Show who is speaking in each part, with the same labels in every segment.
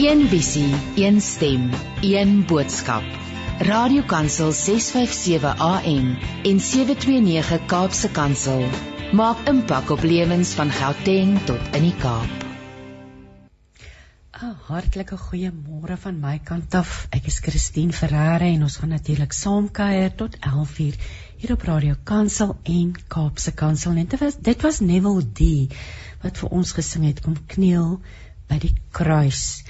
Speaker 1: Een visie, een stem, een boodskap. Radiokansel 657 AM en 729 Kaapse Kansel maak impak op lewens van Gauteng tot in die Kaap.
Speaker 2: 'n Hartlike goeiemôre van my kant af. Ek is Christine Ferreira en ons gaan natuurlik saamkuier tot 11:00 hier op Radio Kansel en Kaapse Kansel. Net dit was Neville D wat vir ons gesing het kom kniel by die kruis.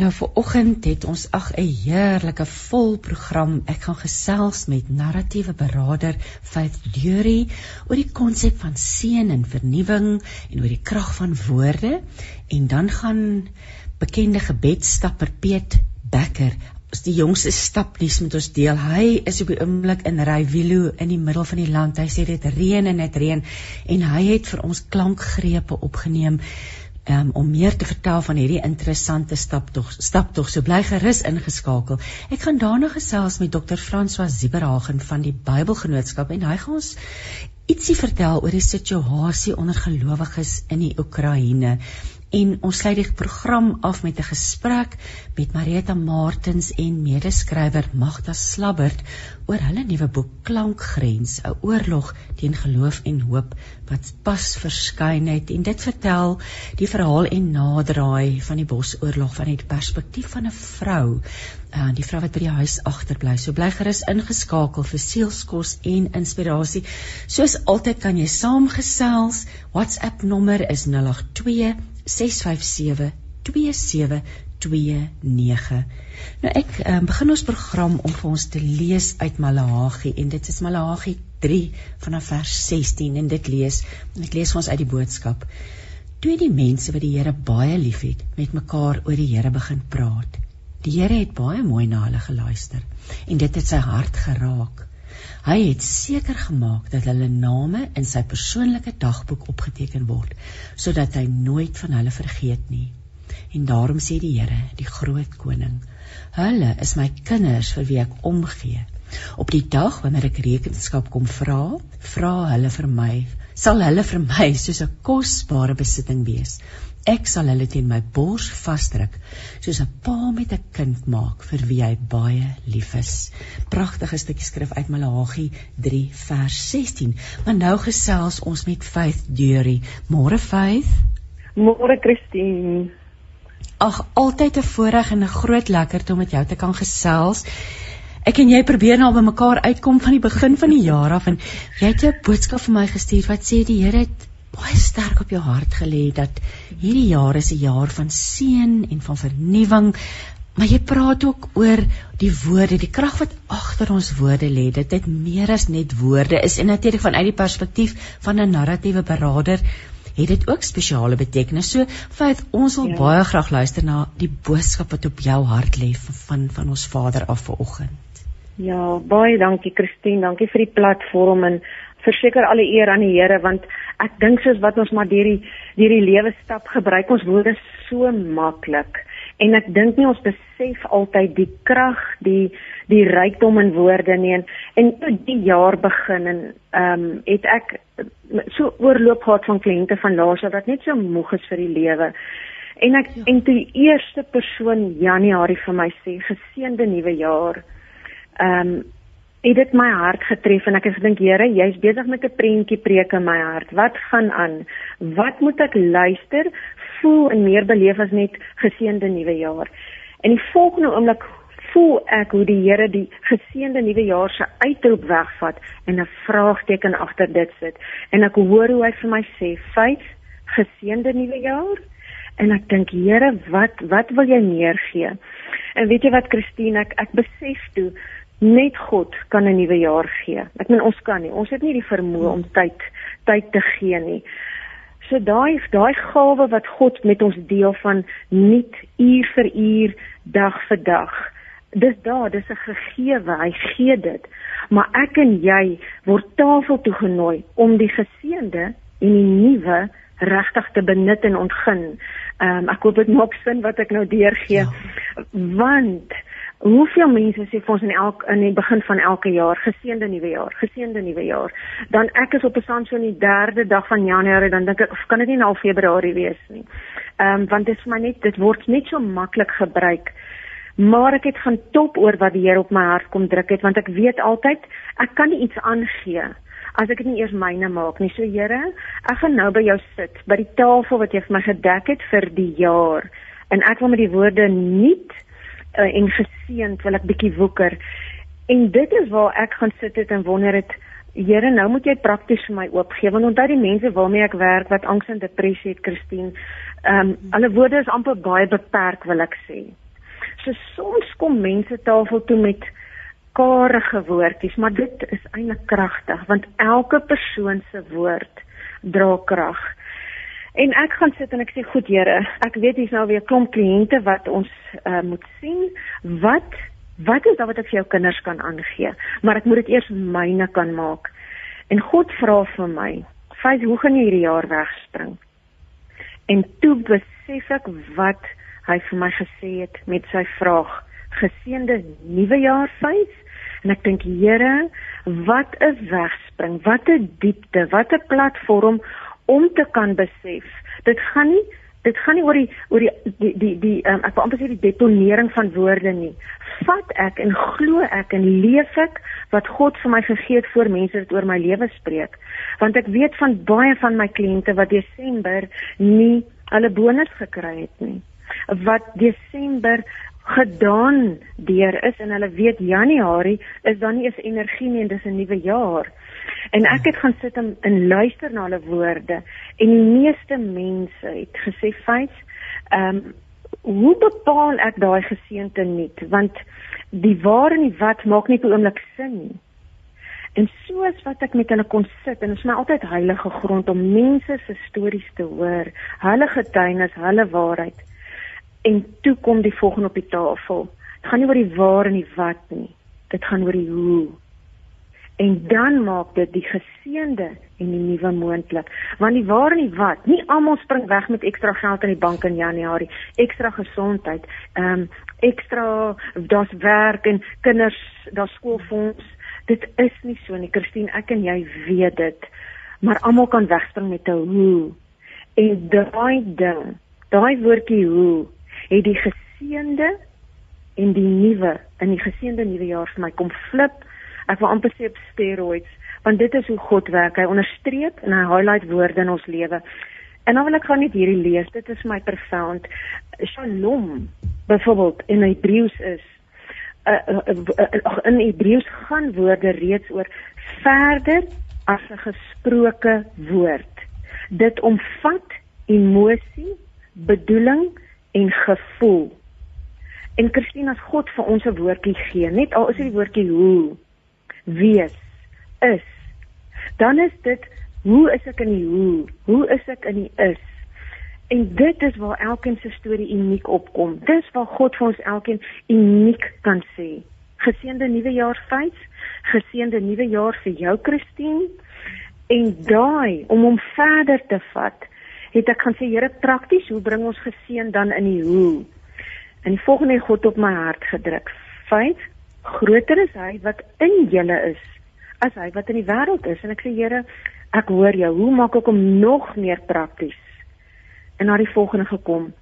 Speaker 2: Nou vir oggend het ons ag 'n heerlike vol program. Ek gaan gesels met narratiewe beraader Faith Dury oor die konsep van seën en vernuwing en oor die krag van woorde en dan gaan bekende gebedstapper Piet Becker die jongste stap nuus met ons deel. Hy is op die oomblik in Rywilo in die middel van die land. Hy sê dit reën en dit reën en hy het vir ons klankgrepe opgeneem um, om meer te vertel van hierdie interessante staptog staptog so bly gerus ingeskakel. Ek gaan daarna gesels met Dr. François Zieberhagen van die Bybelgenootskap en hy gaan ons ietsie vertel oor die situasie onder gelowiges in die Oekraïne en ons sluit die program af met 'n gesprek met Marita Martins en medeskrywer Magda Slabbert oor hulle nuwe boek Klankgrens, 'n oorlog teen geloof en hoop wat pas verskyn het en dit vertel die verhaal en naderdraai van die Bosoorlog van die perspektief van 'n vrou, uh, die vrou wat by die huis agterbly. So bly gerus ingeskakel vir sielskos en inspirasie. Soos altyd kan jy saamgesels. WhatsApp nommer is 082 6572729. Nou ek um, begin ons program om vir ons te lees uit Maleagi en dit is Maleagi 3 vanaf vers 16 en dit lees en ek lees ons uit die boodskap. Toe die mense wat die Here baie liefhet met mekaar oor die Here begin praat. Die Here het baie mooi na hulle geluister en dit het sy hart geraak. Hy het seker gemaak dat hulle name in sy persoonlike dagboek opgeteken word sodat hy nooit van hulle vergeet nie. En daarom sê die Here, die groot koning, hulle is my kinders vir wie ek omgee. Op die dag wanneer ek rekenskap kom vra, vra hulle vir my, sal hulle vir my soos 'n kosbare besitting wees. Ek sal hulle teen my bors vasdruk soos 'n pa met 'n kind maak vir wie hy baie lief is. Pragtige stukkie skrif uit Maleagi 3 vers 16. Maar nou gesels ons met Faith Dury. Môre Faith.
Speaker 3: Môre Christine.
Speaker 2: Ag, altyd 'n voorreg en 'n groot lekkerte om met jou te kan gesels. Ek en jy probeer nou by mekaar uitkom van die begin van die jaar af en jy het 'n boodskap vir my gestuur wat sê die Here het baie sterk op jou hart gelê dat hierdie jaar is 'n jaar van seën en van vernuwing. Maar jy praat ook oor die woorde, die krag wat agter ons woorde lê. Dit het meer as net woorde is en natuurlik vanuit die perspektief van 'n narratiewe beraader het dit ook spesiale betekenis. So, Faith, ons wil ja. baie graag luister na die boodskap wat op jou hart lê van van ons Vader af vanoggend.
Speaker 3: Ja, baie dankie Christine, dankie vir die platform en verseker alle eer aan die Here want ek dink soos wat ons maar deur die deur die lewe stap gebruik ons woorde so maklik. En ek dink nie ons besef altyd die krag die die rykdom in woorde nie. En en toe die jaar begin en ehm um, het ek so oorloop gehad van kliënte van laas wat net so moeg is vir die lewe. En ek ja. en toe die eerste persoon Januarie vir my sê geseënde nuwe jaar. Ehm um, het dit my hart getref en ek het gedink Here, jy's besig met 'n prentjie preek in my hart. Wat gaan aan? Wat moet ek luister, voel en meer beleef as net geseënde nuwe jaar? En die volgende oomblik voel ek hoe die Here die geseënde nuwe jaar se uitroep wegvat en 'n vraagteken agter dit sit. En ek hoor hoe hy vir my sê, "Vyf geseënde nuwe jaar." En ek dink, Here, wat wat wil jy meer gee? En weet jy wat, Christine, ek ek besef toe net God kan 'n nuwe jaar gee. Ek meen ons kan nie. Ons het nie die vermoë om tyd tyd te gee nie. So daai daai gawe wat God met ons deel van nuut uur vir uur, dag vir dag. Dis daar, dis 'n gegewe. Hy gee dit. Maar ek en jy word tafel toe genooi om die geseënde en die nuwe regtig te benut en ontgin. Ehm um, ek hoop dit maak sin wat ek nou deurgee. Ja. Want Hoeveel mense sê vir ons in elk in die begin van elke jaar geseënde nuwe jaar, geseënde nuwe jaar. Dan ek is op 'n sand so in die 3de dag van Januarie dan dink ek of kan dit nie nou Februarie wees nie. Ehm um, want dit is vir my net dit word net so maklik gebruik. Maar ek het gaan top oor wat die Here op my hart kom druk het want ek weet altyd ek kan nie iets aangee as ek dit nie eers myne maak nie. So Here, ek gaan nou by jou sit by die tafel wat jy vir my gedek het vir die jaar. En ek wil met die woorde nuut uh, en geseënd wil ek bietjie woeker. En dit is waar ek gaan sit het en wonder het Here, nou moet jy prakties vir my oopgee want onthou die mense waarmee ek werk wat angs en depressie het, Christine. Ehm um, hulle woorde is amper baie beperk wil ek sê. So soms kom mense tafel toe met karige woordjies, maar dit is eintlik kragtig want elke persoon se woord dra krag. En ek gaan sit en ek sê goed Here, ek weet hier's nou weer klomp kliënte wat ons uh, moet sien. Wat Wat is daar wat ek vir jou kinders kan aangee? Maar ek moet dit eers myne kan maak. En God vra vir my, "Fais, hoe gaan jy hierdie jaar wegspring?" En toe besef ek wat hy vir my gesê het met sy vraag, "Geseënde nuwe jaar, Fais?" En ek dink, Here, wat 'n wegspring, wat 'n diepte, wat 'n platform om te kan besef. Dit gaan nie dit gaan nie oor die oor die die die, die um, ek wil amper sê die deponering van woorde nie. Vat ek en glo ek en leef ek wat God vir my gegee het voor mense dit oor my lewe spreek. Want ek weet van baie van my kliënte wat Desember nie hulle bonus gekry het nie. Wat Desember gedaan deur is en hulle weet Januarie is dan nie eens energie nie en dis 'n nuwe jaar. En ek het gaan sit en, en luister na hulle woorde en die meeste mense het gesê feits, ehm um, hoe bepaal ek daai geseente nuut? Want die waar en die wat maak nie 'n oomblik sin nie. En soos wat ek met hulle kon sit en dit is my altyd heilige grond om mense se stories te hoor, hulle getuienis, hulle waarheid. En toe kom die volgende op die tafel. Dit gaan nie oor die waar en die wat nie. Dit gaan oor die hoe. En dan maak dit die geseënde en die nuwe moontlik. Want die waar en die wat nie almal spring weg met ekstra geld in die bank in Januarie ekstra gesondheid ehm um, ekstra daar's werk en kinders daar's skoolfonds. Dit is nie so nie. Christine ek en jy weet dit. Maar almal kan wegspring met 'n hoe. En daai ding daai woordjie hoe het die geseënde en die nuwe in die geseënde nuwe jaar vir my kom flip. Ek wil amper sê op steroids want dit is hoe God werk. Hy onderstreep en hy highlight woorde in ons lewe. En dan wil ek gaan net hierdie lees. Dit is my profound. Shalom byvoorbeeld in Hebreëus is uh, uh, uh, in Hebreëus gaan woorde reeds oor verder as 'n gesproke woord. Dit omvat emosie bedoeling en gevoel. En Christine as God vir ons 'n woordjie gee net al is dit die woordjie hoe wees is dan is dit hoe is ek in die hoe? Hoe is ek in die is? En dit is waar elkeen se storie uniek opkom. Dis waar God vir ons elkeen uniek kan sê. Geseënde nuwe jaar fees geseënde nuwe jaar vir jou Christine. En daai om hom verder te vat het ek gaan sê Here prakties hoe bring ons geseën dan in die hoe. En die volgende God op my hart gedruk. Fees groter is hy wat in julle is as hy wat in die wêreld is. En ek sê Here ek hoor jou. Hoe maak ek hom nog meer prakties en na die volgende gekom?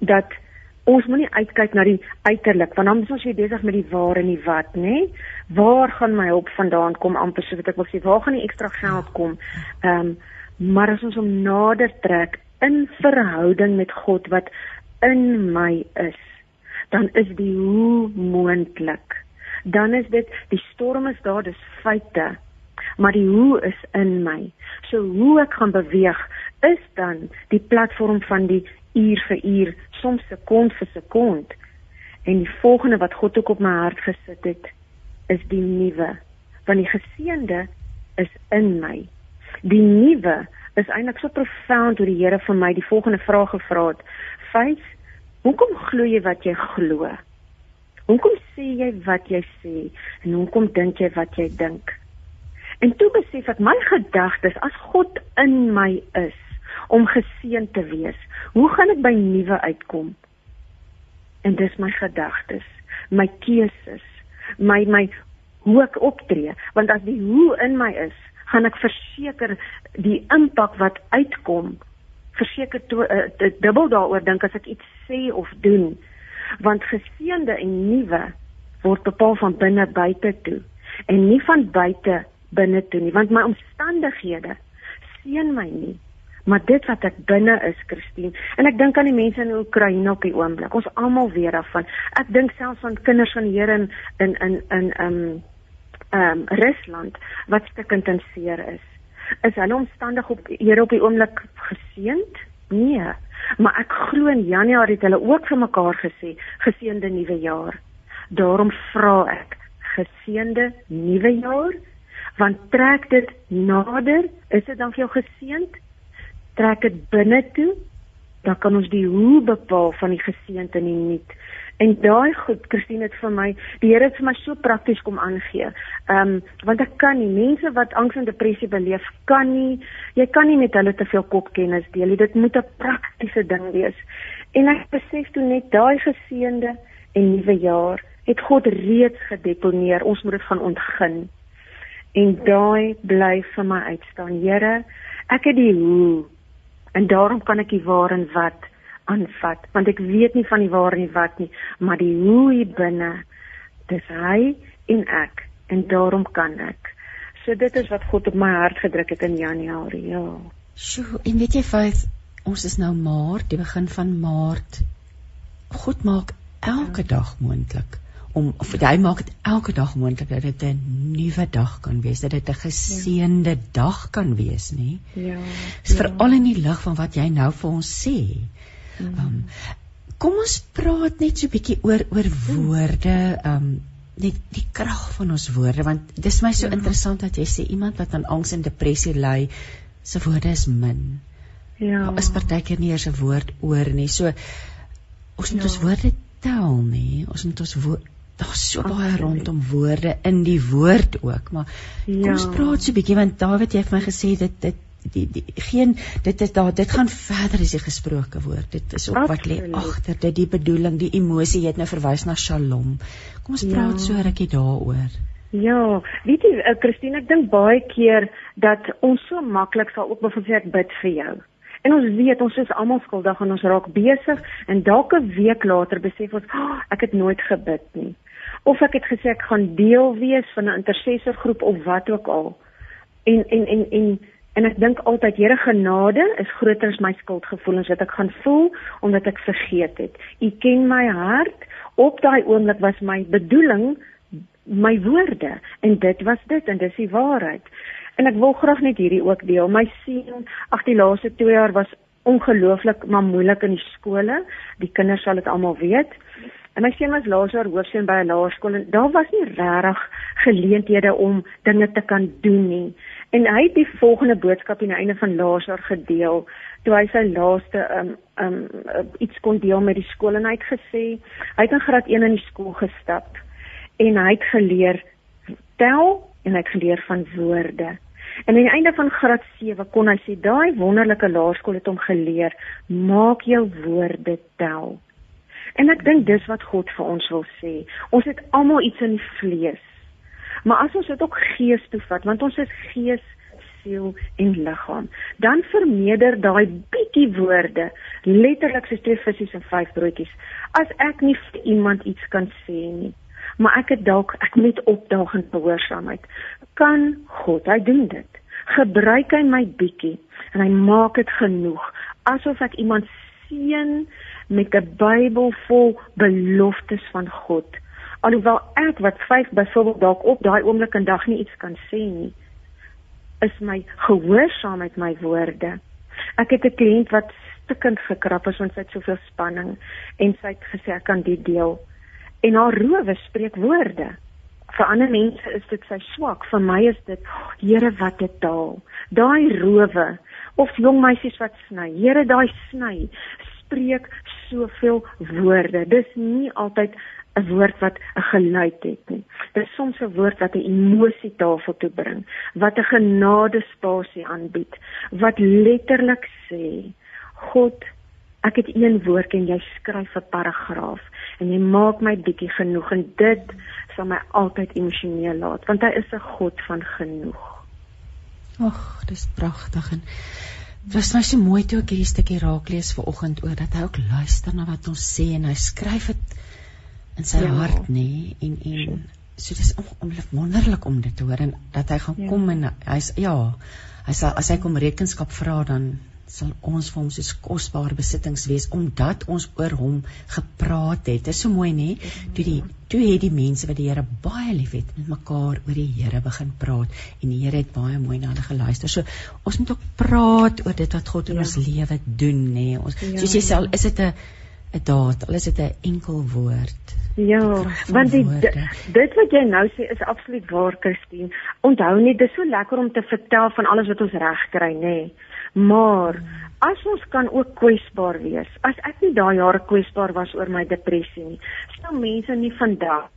Speaker 3: Dat ons moenie uitkyk na die uiterlik want dan is ons weer besig met die waar en die wat nê? Waar gaan my hulp vandaan kom amper so wat ek wil sê waar gaan die ekstra geld kom? Ehm um, maar as ons hom nader trek in verhouding met God wat in my is dan is die hoe moontlik. Dan is dit die storm is daar, dis feite. Maar die hoe is in my. So hoe ek gaan beweeg is dan die platform van die uur vir uur, soms sekond vir sekond. En die volgende wat God ook op my hart gesit het, is die nuwe. Want die geseënde is in my. Die nuwe is eintlik so profound hoe die Here vir my die volgende vraag gevra het. Vyf Hoekom glo jy wat jy glo? Hoekom sê jy wat jy sê en hoekom dink jy wat jy dink? En toe besef ek my gedagtes as God in my is om geseën te wees. Hoe gaan ek by nuwe uitkom? En dis my gedagtes, my keuses, my my hoe ek optree, want as die hoe in my is, gaan ek verseker die impak wat uitkom verseker uh, dubbel daaroor dink as ek iets sê of doen. Want geseënde en nuwe word bepaal van binne buite toe en nie van buite binne toe nie, want my omstandighede seën my nie maar dit wat ek binne is, Christine. En ek dink aan die mense in Oekraïne op die oomblik. Ons almal weet daarvan. Ek dink selfs aan kinders van die Here in in in in um um Rusland wat stikkend in seer is. Is hulle omstandig op Here op die oomblik geseënd? Nee. Maar ek glo in Januarie het hulle ook vir mekaar gesê geseënde nuwe jaar. Daarom vra ek geseënde nuwe jaar want trek dit nader is dit dan vir jou geseënd trek dit binne toe, dan kan ons die hoe bepaal van die geseënte en die nuut. En daai goed, Christine het vir my, die Here het vir my so prakties kom aangee. Ehm um, want ek kan nie mense wat angs en depressie beleef, kan nie jy kan nie met hulle te veel kopkennis deel nie. Dit moet 'n praktiese ding wees. En ek besef toe net daai geseënde en nuwe jaar het God reeds gedeponeer. Ons moet dit gaan ontgin. En daai bly vir my uitstaan. Here, ek het die hoe En daarom kan ek die waar en wat aanvat, want ek weet nie van die waar en die wat nie, maar die hoe hier binne, dis hy en ek en daarom kan ek. So dit is wat God op my hart gedruk het in Januarie. Ja.
Speaker 2: Sjoe, en weet jy vyf, ons is nou Maart, die begin van Maart. God maak elke ja. dag moontlik om of hy maak dit elke dag moontlik dat dit 'n nuwe dag kan wees, dat dit 'n geseënde ja. dag kan wees, nê? Ja. Dis ja. veral in die lig van wat jy nou vir ons sê. Mm. Um kom ons praat net so 'n bietjie oor oor woorde, um net die krag van ons woorde want dis my so ja. interessant dat jy sê iemand wat aan angs en depressie ly, se woorde is min. Ja. Daar is partykeer nie eers 'n woord oor nie. So ons moet ja. ons woorde tel nie. Ons moet ons woorde daar's so baie rondom woorde in die woord ook, maar ja. kom ons praat so 'n bietjie want Dawid het vir my gesê dit dit die die geen dit is daar dit gaan verder as die gesproke woord. Dit is ook wat lê agter dit die bedoeling, die emosie jy het nou verwys na Shalom. Kom ons praat ja. so rukkie daaroor.
Speaker 3: Ja, weet jy uh, Christine, ek dink baie keer dat ons so maklik sal ook byvoorbeeld ek bid vir jou. En ons weet ons is almal skuldig en ons raak besig en dalk 'n week later besef ons, oh, ek het nooit gebid nie of ek het gesê ek gaan deel wees van 'n intercessorgroep of wat ook al. En en en en en ek dink altyd Here genade is groter as my skuldgevoelens wat ek gaan voel omdat ek vergeet het. U ken my hart. Op daai oomblik was my bedoeling my woorde en dit was dit en dis die waarheid. En ek wil graag net hierdie ook deel. My seun, ag die laaste 2 jaar was ongelooflik maar moeilik in die skole. Die kinders sal dit almal weet. En my seun was laas jaar hoofseun by 'n laerskool en daar was nie regtig geleenthede om dinge te kan doen nie. En hy het die volgende boodskap aan die einde van laas jaar gedeel toe hy sy laaste um um iets kon deel met die skool en hy het gesê hy het in graad 1 in die skool gestap en hy het geleer tel en hy het geleer van woorde. En aan die einde van graad 7 kon hy sê daai wonderlike laerskool het hom geleer maak jou woorde tel. En ek dink dis wat God vir ons wil sê. Ons het almal iets in vlees. Maar as ons dit ook gees toe vat, want ons is gees, siel en liggaam, dan vermeerder daai bietjie woorde, letterlik soos twee visse en vyf broodjies. As ek nie vir iemand iets kan sê nie, maar ek het dalk ek moet opdaag in gehoorsaamheid, kan God, hy doen dit. Gebruik hy my bietjie en hy maak dit genoeg asof ek iemand seën met 'n Bybel vol beloftes van God. Alhoewel ek wat 5 byvoorbeeld dalk op daai oomblik en dag nie iets kan sê nie, is my gehoorsaam met my woorde. Ek het 'n kliënt wat stikkend gekrap is want sy het soveel spanning en sy het gesê ek kan dit deel. En haar rowe spreek woorde. Vir ander mense is dit sy swak, vir my is dit Here wat dit taal. Daai rowe of jong meisies wat sny. Here daai sny spreek soveel woorde. Dis nie altyd 'n woord wat 'n geluid het nie. Dis soms 'n woord wat 'n emosie tafel toe bring, wat 'n genade spasie aanbied, wat letterlik sê: God, ek het een woord en jy skryf 'n paragraaf en jy maak my bietjie genoeg en dit sal my altyd emosioneel laat, want hy is 'n God van genoeg.
Speaker 2: Ag, dis pragtig en Dit was my so mooi toe ek hierdie stukkie raak lees vanoggend oor dat hy ook luister na wat ons sê en hy skryf dit in sy ja. hart nê en en so dis ongelooflik wonderlik om dit te hoor en dat hy gaan ja. kom en hy's ja hy sê as hy kom rekenskap vra dan sal ons vir hom soos kosbare besittings wees omdat ons oor hom gepraat het. Dit is so mooi nê? Toe die toe het die mense wat die Here baie liefhet met mekaar oor die Here begin praat en die Here het baie mooi na hulle geluister. So ons moet ook praat oor dit wat God in ja. ons lewe doen nê. Ons ja, soos jy sê al is dit 'n 'n daad, al is dit 'n enkel woord.
Speaker 3: Ja, want die, dit wat jy nou sê is absoluut waar, Christine. Onthou net, dit is so lekker om te vertel van alles wat ons reg kry, nê. Nee. Maar as ons kan ook kwesbaar wees. As ek nie daai jare kwesbaar was oor my depressie nie, sou mense nie vandag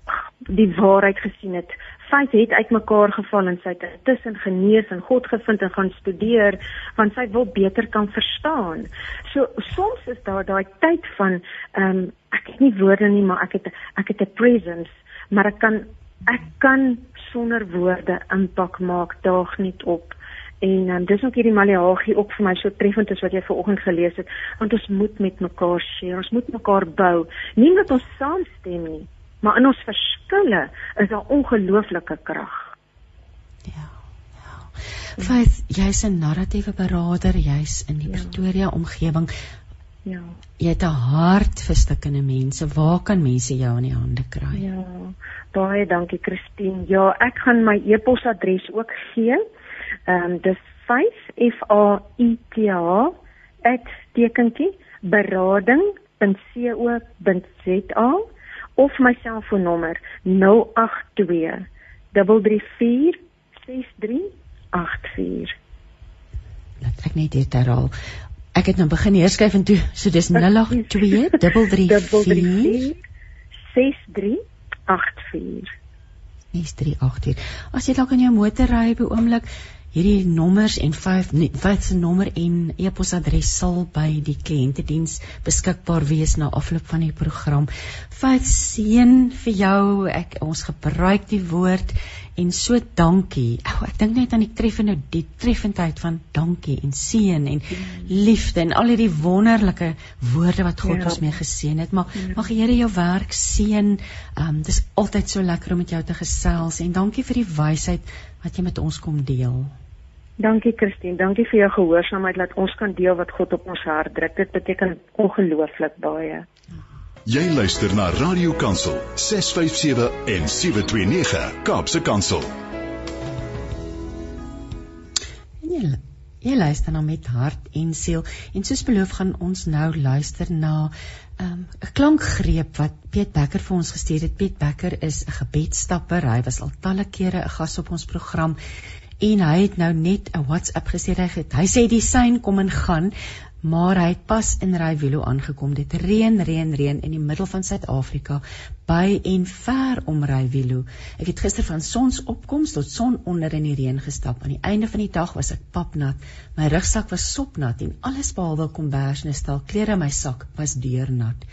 Speaker 3: die waarheid gesien het. Feit het uitmekaar geval en sy het tussen genees en God gevind en gaan studeer want sy wil beter kan verstaan. So soms is daar daai tyd van ehm um, ek het nie woorde nie, maar ek het ek het 'n presence, maar ek kan ek kan sonder woorde impak maak daag nie op En um, dis ook hierdie Maleagi ook vir my so treffend is wat jy vanoggend gelees het, want ons moet met mekaar share, ons moet mekaar bou. Nie dat ons saamstem nie, maar in ons verskille is daar ongelooflike krag.
Speaker 2: Ja. Ja. Faith, jy's 'n narratiewe beraader, jy's in die ja. Pretoria omgewing. Ja. Jy het 'n hart vir stukkende mense. Waar kan mense jou in die hande kry?
Speaker 3: Ja. Baie dankie Christine. Ja, ek gaan my e-posadres ook gee. Ehm um, dis 5 F A I T H @tekentjie berading.co.za of my selfoonnommer 082 334 6384.
Speaker 2: Laat ek net dit herhaal. Ek het nou begin neerskryf en toe, so dis 082 334 6384. 6384. As jy dalk in jou motor ry by oomblik, hierdie nommers en vyf vyf se nommer en e-posadres sal by die kliëntediens beskikbaar wees na afloop van die program. Vyf seën vir jou. Ek ons gebruik die woord en so dankie. Ou, ek dink net aan die treffende die treffendheid van dankie en seën en liefde en al hierdie wonderlike woorde wat God ja. ons mee geseën het. Maar ja. mag die Here jou werk seën. Um dis altyd so lekker om met jou te gesels en dankie vir die wysheid wat jy met ons kom deel.
Speaker 3: Dankie Christine, dankie vir jou gehoorsaamheid dat ons kan deel wat God op ons hart druk. Dit beteken ongelooflik baie.
Speaker 4: Jy luister na Radio Kansel 657 en 729 Kaapse Kansel.
Speaker 2: Jy, jy luister na met hart en siel en soos beloof gaan ons nou luister na 'n um, klankgreep wat Piet Becker vir ons gestuur het. Piet Becker is 'n gebedstapper. Hy was al talle kere 'n gas op ons program en hy het nou net 'n WhatsApp gestuur hy het. Hy sê die sein kom en gaan maar hy het pas in Rywilo aangekom. Dit reën reën reën in die middel van Suid-Afrika by en ver om Rywilo. Ek het gister van sonsopkoms tot sononder in die reën gestap. Aan die einde van die dag was ek papnat. My rugsak was sopnat en alles behalwe kombers en 'n stel klere in my sak was deurnat.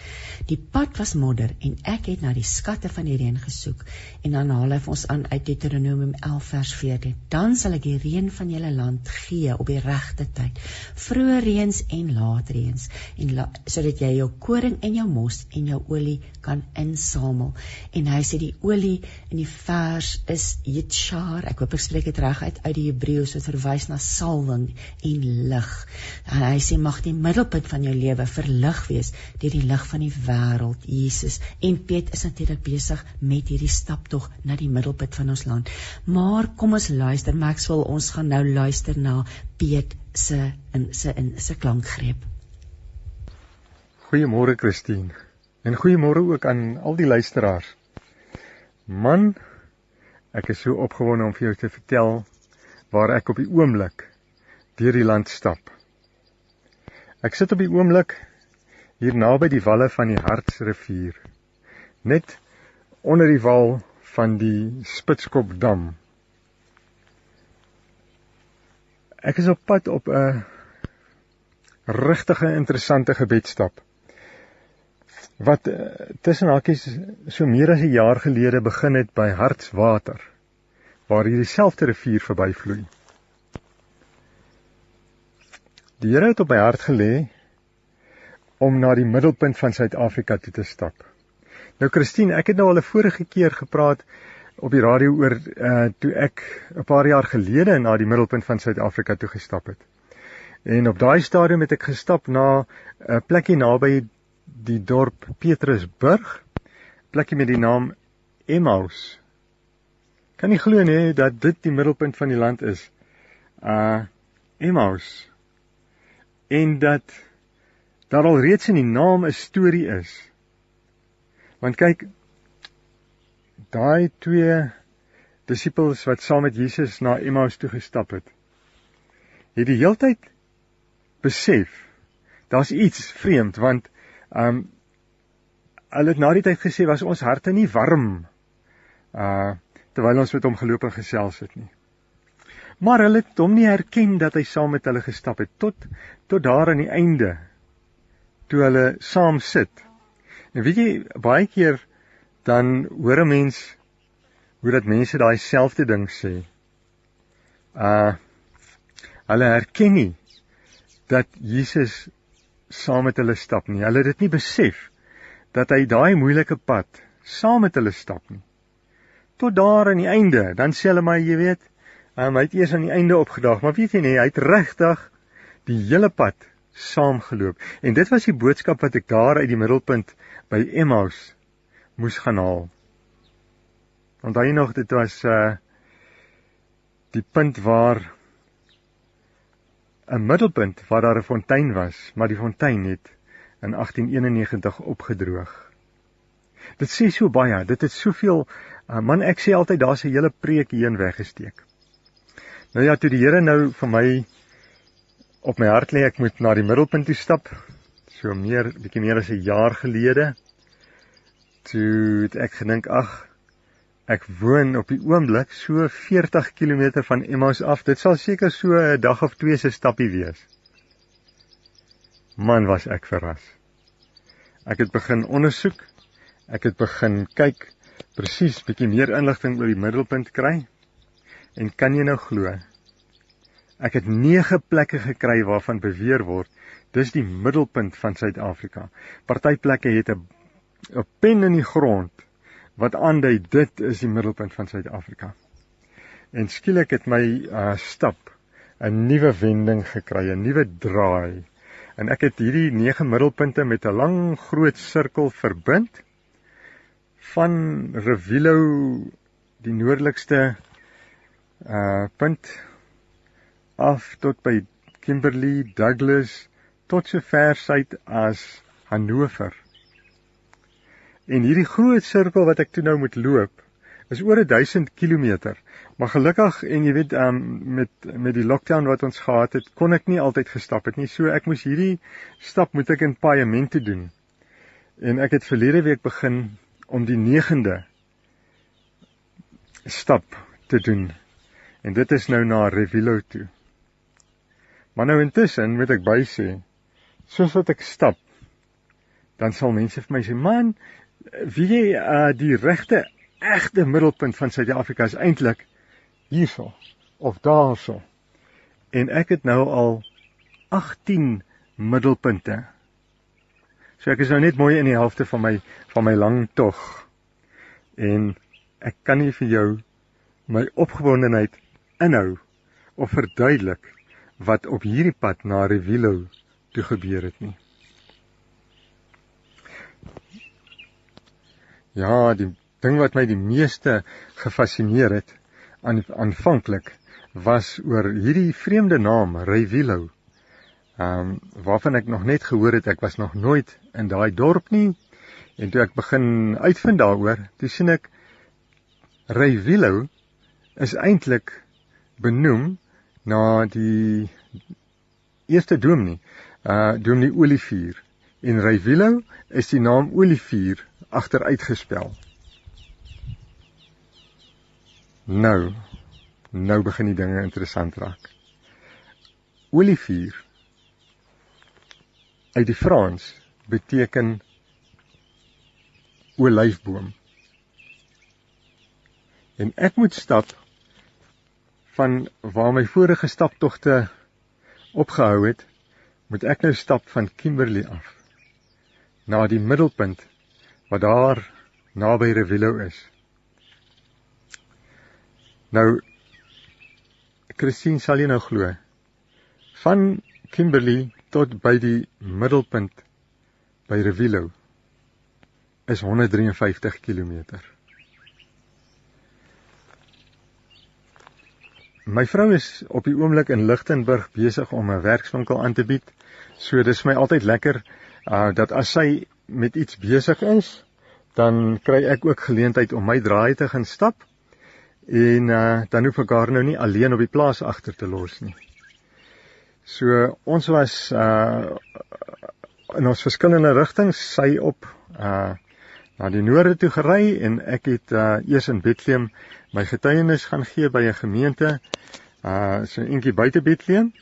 Speaker 2: Die pad was modder en ek het na die skatte van die reën gesoek. En dan haal hy ons aan uit Deuteronomium 11 vers 14. Dan sal ek die reën van julle land gee op die regte tyd. Vroeë reëns en laat reëns en la, sodat jy jou koring en jou mos en jou olie kan insaam versamel en hy sê die olie in die vers is yitshar. Ek hoop ek spreek dit reg uit uit die Hebreëus. Wat verwys na salwing en lig. En hy sê mag die middelpunt van jou lewe verlig wees deur die lig van die wêreld Jesus. En Piet is natuurlik besig met hierdie staptog na die middelpunt van ons land. Maar kom ons luister Maxwell ons gaan nou luister na Piet se in se in se klankgreep.
Speaker 5: Goeiemôre Christine En goeiemôre ook aan al die luisteraars. Man, ek is so opgewonde om vir jou te vertel waar ek op die oomblik deur die land stap. Ek sit op die oomblik hier naby die walle van die Hartsrivier. Net onder die wal van die Spitskopdam. Ek is op pad op 'n regtige interessante gebedsstap wat uh, tussen hakies so meer as 'n jaar gelede begin het by Hartswater waar hierdie selfde rivier verbyvloei. Die Here het op my hart gelê om na die middelpunt van Suid-Afrika toe te stap. Nou Christine, ek het nou al 'n vorige keer gepraat op die radio oor uh toe ek 'n paar jaar gelede na die middelpunt van Suid-Afrika toe gestap het. En op daai stadium het ek gestap na 'n plekkie naby die dorp Petrusburg, plekkie met die naam Emmaus. Kan nie glo nie dat dit die middelpunt van die land is. Uh Emmaus. En dat daar al reeds in die naam 'n storie is. Want kyk, daai twee disippels wat saam met Jesus na Emmaus toe gestap het, het die heeltyd besef daar's iets vreemd want um, hulle het na die tyd gesê was ons harte nie warm uh terwyl ons met hom geloop en gesels het nie. Maar hulle het hom nie herken dat hy saam met hulle gestap het tot tot daar aan die einde toe hulle saam sit. En weet jy baie keer dan hoor 'n mens hoe dat mense daai selfde ding sê. Uh hulle herken nie dat Jesus saam met hulle stap nie. Hulle het dit nie besef dat hy daai moeilike pad saam met hulle stap nie. Tot daar aan die einde, dan sê hulle maar jy weet, um, hy het eers aan die einde opgedaag, maar weet jy nie, hy het regtig die hele pad saamgeloop. En dit was die boodskap wat ek daar uit die middelpunt by Emmaus moes gaan haal. Onthou jy nog dit was uh die punt waar 'n middelpunt waar daar 'n fontein was, maar die fontein het in 1891 opgedroog. Dit sê so baie, dit het soveel uh, man ek sê altyd daar's 'n hele preek hierin weggesteek. Nou ja, toe die Here nou vir my op my hart lê ek moet na die middelpunt toe stap, so meer bietjie meer as 'n jaar gelede toe het ek gedink ag ek woon op die oomblik so 40 km van Emmaus af. Dit sal seker so 'n dag of twee se stappie wees. Man was ek verras. Ek het begin ondersoek. Ek het begin kyk presies bietjie meer inligting oor die middelpunt kry. En kan jy nou glo? Ek het 9 plekke gekry waarvan beweer word dis die middelpunt van Suid-Afrika. Party plekke het 'n 'n pen in die grond wat aandui dit is die middelpunt van Suid-Afrika. En skielik het my uh, stap 'n nuwe wending gekry, 'n nuwe draai. En ek het hierdie 9 middelpunte met 'n lang groot sirkel verbind van Revilo die noordelikste uh punt af tot by Kimberley, Douglas tot so ver suid as Hannover. En hierdie groot sirkel wat ek toe nou moet loop is oor 1000 km. Maar gelukkig en jy weet um, met met die lockdown wat ons gehad het, kon ek nie altyd gestap het nie. So ek moes hierdie stap moet ek in paaiement doen. En ek het verlede week begin om die 9de stap te doen. En dit is nou na Revilo toe. Maar nou intussen moet ek bysê, soos wat ek stap, dan sal mense vir my sê, "Man, wie jy uh, die regte egte middelpunt van Suid-Afrika is eintlik hierso of daarso. En ek het nou al 18 middelpunte. So ek is nou net mooi in die helfte van my van my lang tog. En ek kan nie vir jou my opgewondenheid inhou of verduidelik wat op hierdie pad na Revilo toe gebeur het nie. Ja, die ding wat my die meeste gefassineer het aan aanvanklik was oor hierdie vreemde naam, Revilo. Ehm um, waarvan ek nog net gehoor het, ek was nog nooit in daai dorp nie. En toe ek begin uitvind daaroor, toe sien ek Revilo is eintlik benoem na die eerste dominee, uh dominee Olivier. En Revilo is die naam Olivier agteruitgespel. Nou, nou begin die dinge interessant raak. Olivier uit die Frans beteken olyfboom. En ek moet stap van waar my vorige staptogte opgehou het moet ek nou stap van Kimberley af na die middelpunt wat daar naby Revilo is. Nou Christine sal jy nou glo. Van Kimberley tot by die middelpunt by Revilo is 153 km. My vrou is op die oomblik in Lichtenburg besig om 'n werkswinkel aan te bied. So dis my altyd lekker uh dat as sy met iets besig is, dan kry ek ook geleentheid om my draai te gaan stap. En uh dan hoef ek haar nou nie alleen op die plaas agter te los nie. So ons was uh in ons verskillende rigtings, sy op uh na die noorde toe gery en ek het uh eers in Bethlehem my getuienis gaan gee by 'n gemeente uh so eentjie buite Bethlehem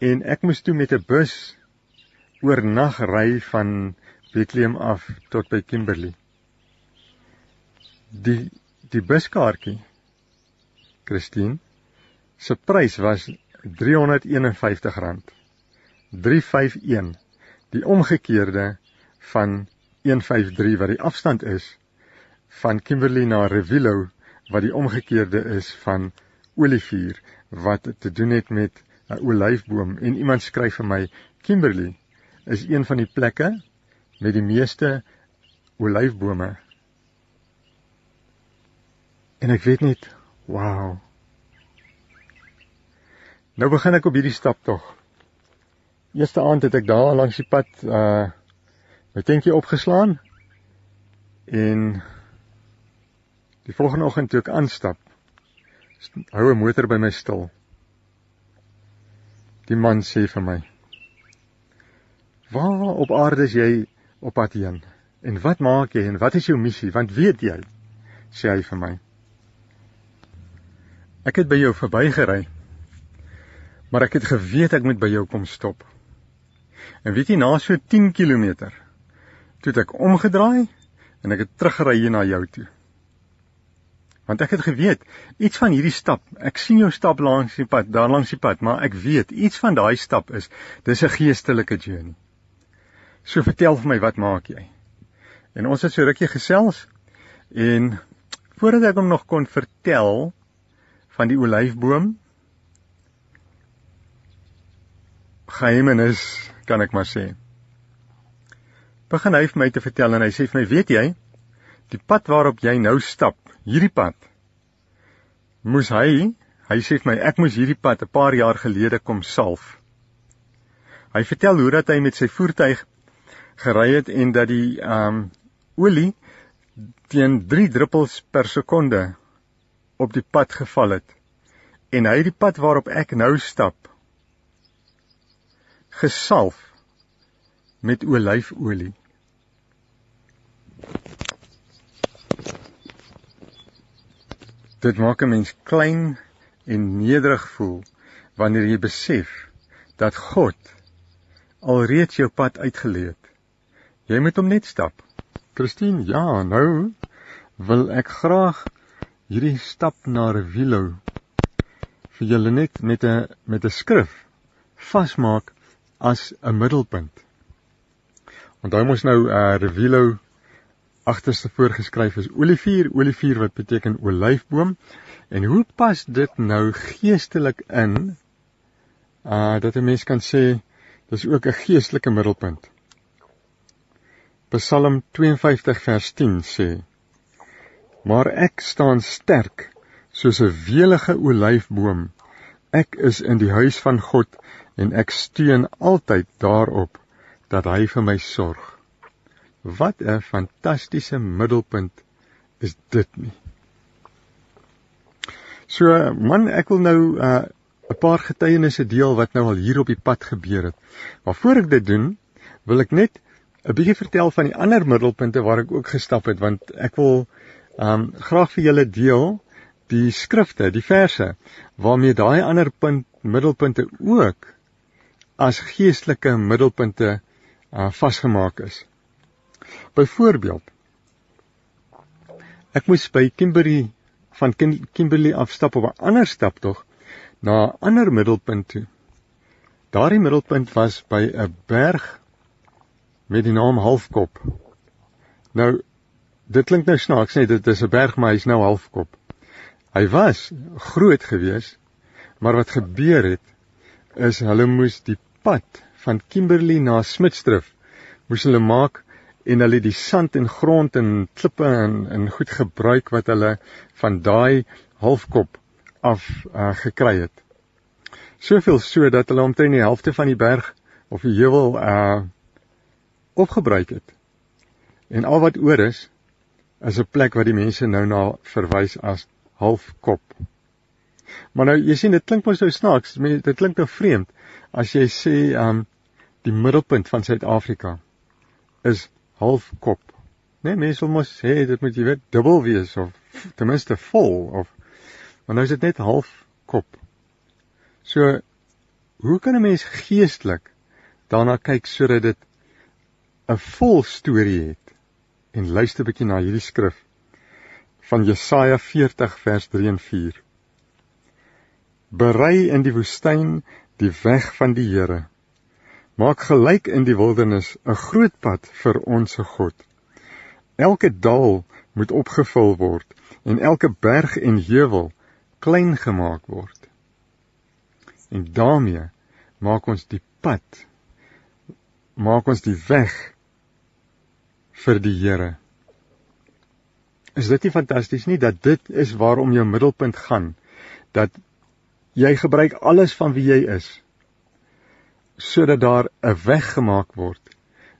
Speaker 5: en ek moes toe met 'n bus oornag ry van Bethlehem af tot by Kimberley. Die die buskaartjie Christine se prys was R351. 351. Die omgekeerde van 153 wat die afstand is van Kimberley na Revilo wat die omgekeerde is van Olivier wat te doen het met 'n olyfboom en iemand skryf vir my Kimberley is een van die plekke met die meeste olyfbome. En ek weet net wow nou begin ek op hierdie stap tog. Eerste aand het ek daar langs die pad uh my tentjie opgeslaan en die volgende oggend toe ek aanstap hou 'n motor by my stil. Die man sê vir my: "Waar op aarde is jy op pad heen? En wat maak jy en wat is jou missie? Want weet jy?" sê hy vir my. "Ek het by jou verbygery. Maar ek het geweet ek moet by jou kom stop." En weet jy na so 10 km toe het ek omgedraai en ek het teruggery hier na jou toe. Want ek het geweet iets van hierdie stap. Ek sien jou stap langs die pad, daar langs die pad, maar ek weet iets van daai stap is dis 'n geestelike journey. So vertel vir my wat maak jy? En ons het so rukkie gesels en voordat ek hom nog kon vertel van die olyfboom geheimenis kan ek maar sê begin hy vir my te vertel en hy sê vir my, "Weet jy, die pad waarop jy nou stap, hierdie pad moes hy, hy sê vir my, ek moes hierdie pad 'n paar jaar gelede kom salf." Hy vertel hoe dat hy met sy voertuig gery het en dat die ehm um, olie teen 3 druppels per sekonde op die pad geval het. En hy het die pad waarop ek nou stap gesalf met olyfolie. Dit maak 'n mens klein en nederig voel wanneer jy besef dat God alreeds jou pad uitgelei het. Jy moet hom net stap. Christine, ja, nou wil ek graag hierdie stap na Revilo vir julle net met 'n met 'n skrif vasmaak as 'n middelpunt. Onthou mos nou uh Revilo agterste voorgeskryf is olivier, olivier wat beteken olyfboom. En hoe pas dit nou geestelik in? Uh dat 'n mens kan sê dis ook 'n geestelike middelpunt. Psalm 52 vers 10 sê: Maar ek staan sterk soos 'n welige olyfboom. Ek is in die huis van God en ek steun altyd daarop dat hy vir my sorg. Wat 'n fantastiese middelpunt is dit nie. So man, ek wil nou uh, 'n paar getuienisse deel wat nou al hier op die pad gebeur het. Maar voor ek dit doen, wil ek net 'n bietjie vertel van die ander middelpunte waar ek ook gestap het want ek wil um graag vir julle deel die skrifte, die verse waarmee daai ander punt middelpunte ook as geestelike middelpunte uh vasgemaak is. Byvoorbeeld ek moes by Kimberley van Kimberley afstap op 'n ander stap tog na 'n ander middelpunt toe. Daardie middelpunt was by 'n berg met die naam Halfkop. Nou dit klink nou snaaks net dit is 'n berg maar hy's nou halfkop. Hy was groot gewees, maar wat gebeur het is hulle moes die pad van Kimberley na Smitsdrift moes hulle maak en hulle die sand en grond en klippe en en goed gebruik wat hulle van daai halfkop af uh, gekry het. Soveel so dat hulle omtrent die helfte van die berg of die heuwel uh opgebruik het. En al wat oor is is 'n plek wat die mense nou na verwys as halfkop. Maar nou jy sien dit klink mos nou snaaks, dit klink nou vreemd as jy sê um die middelpunt van Suid-Afrika is halfkop. Nee, mense wil mos sê dit moet jy weet dubbel wees of ten minste vol of maar nou is dit net halfkop. So hoe kan 'n mens geestelik daarna kyk sodat dit 'n vol storie het. En luister 'n bietjie na hierdie skrif van Jesaja 40 vers 3 en 4. Berei in die woestyn die weg van die Here. Maak gelyk in die wildernis 'n groot pad vir ons God. Elke dal moet opgevul word en elke berg en heuwel klein gemaak word. En daarmee maak ons die pad maak ons die weg vir die Here. Is dit nie fantasties nie dat dit is waarom jou middelpunt gaan dat jy gebruik alles van wie jy is sodat daar 'n weg gemaak word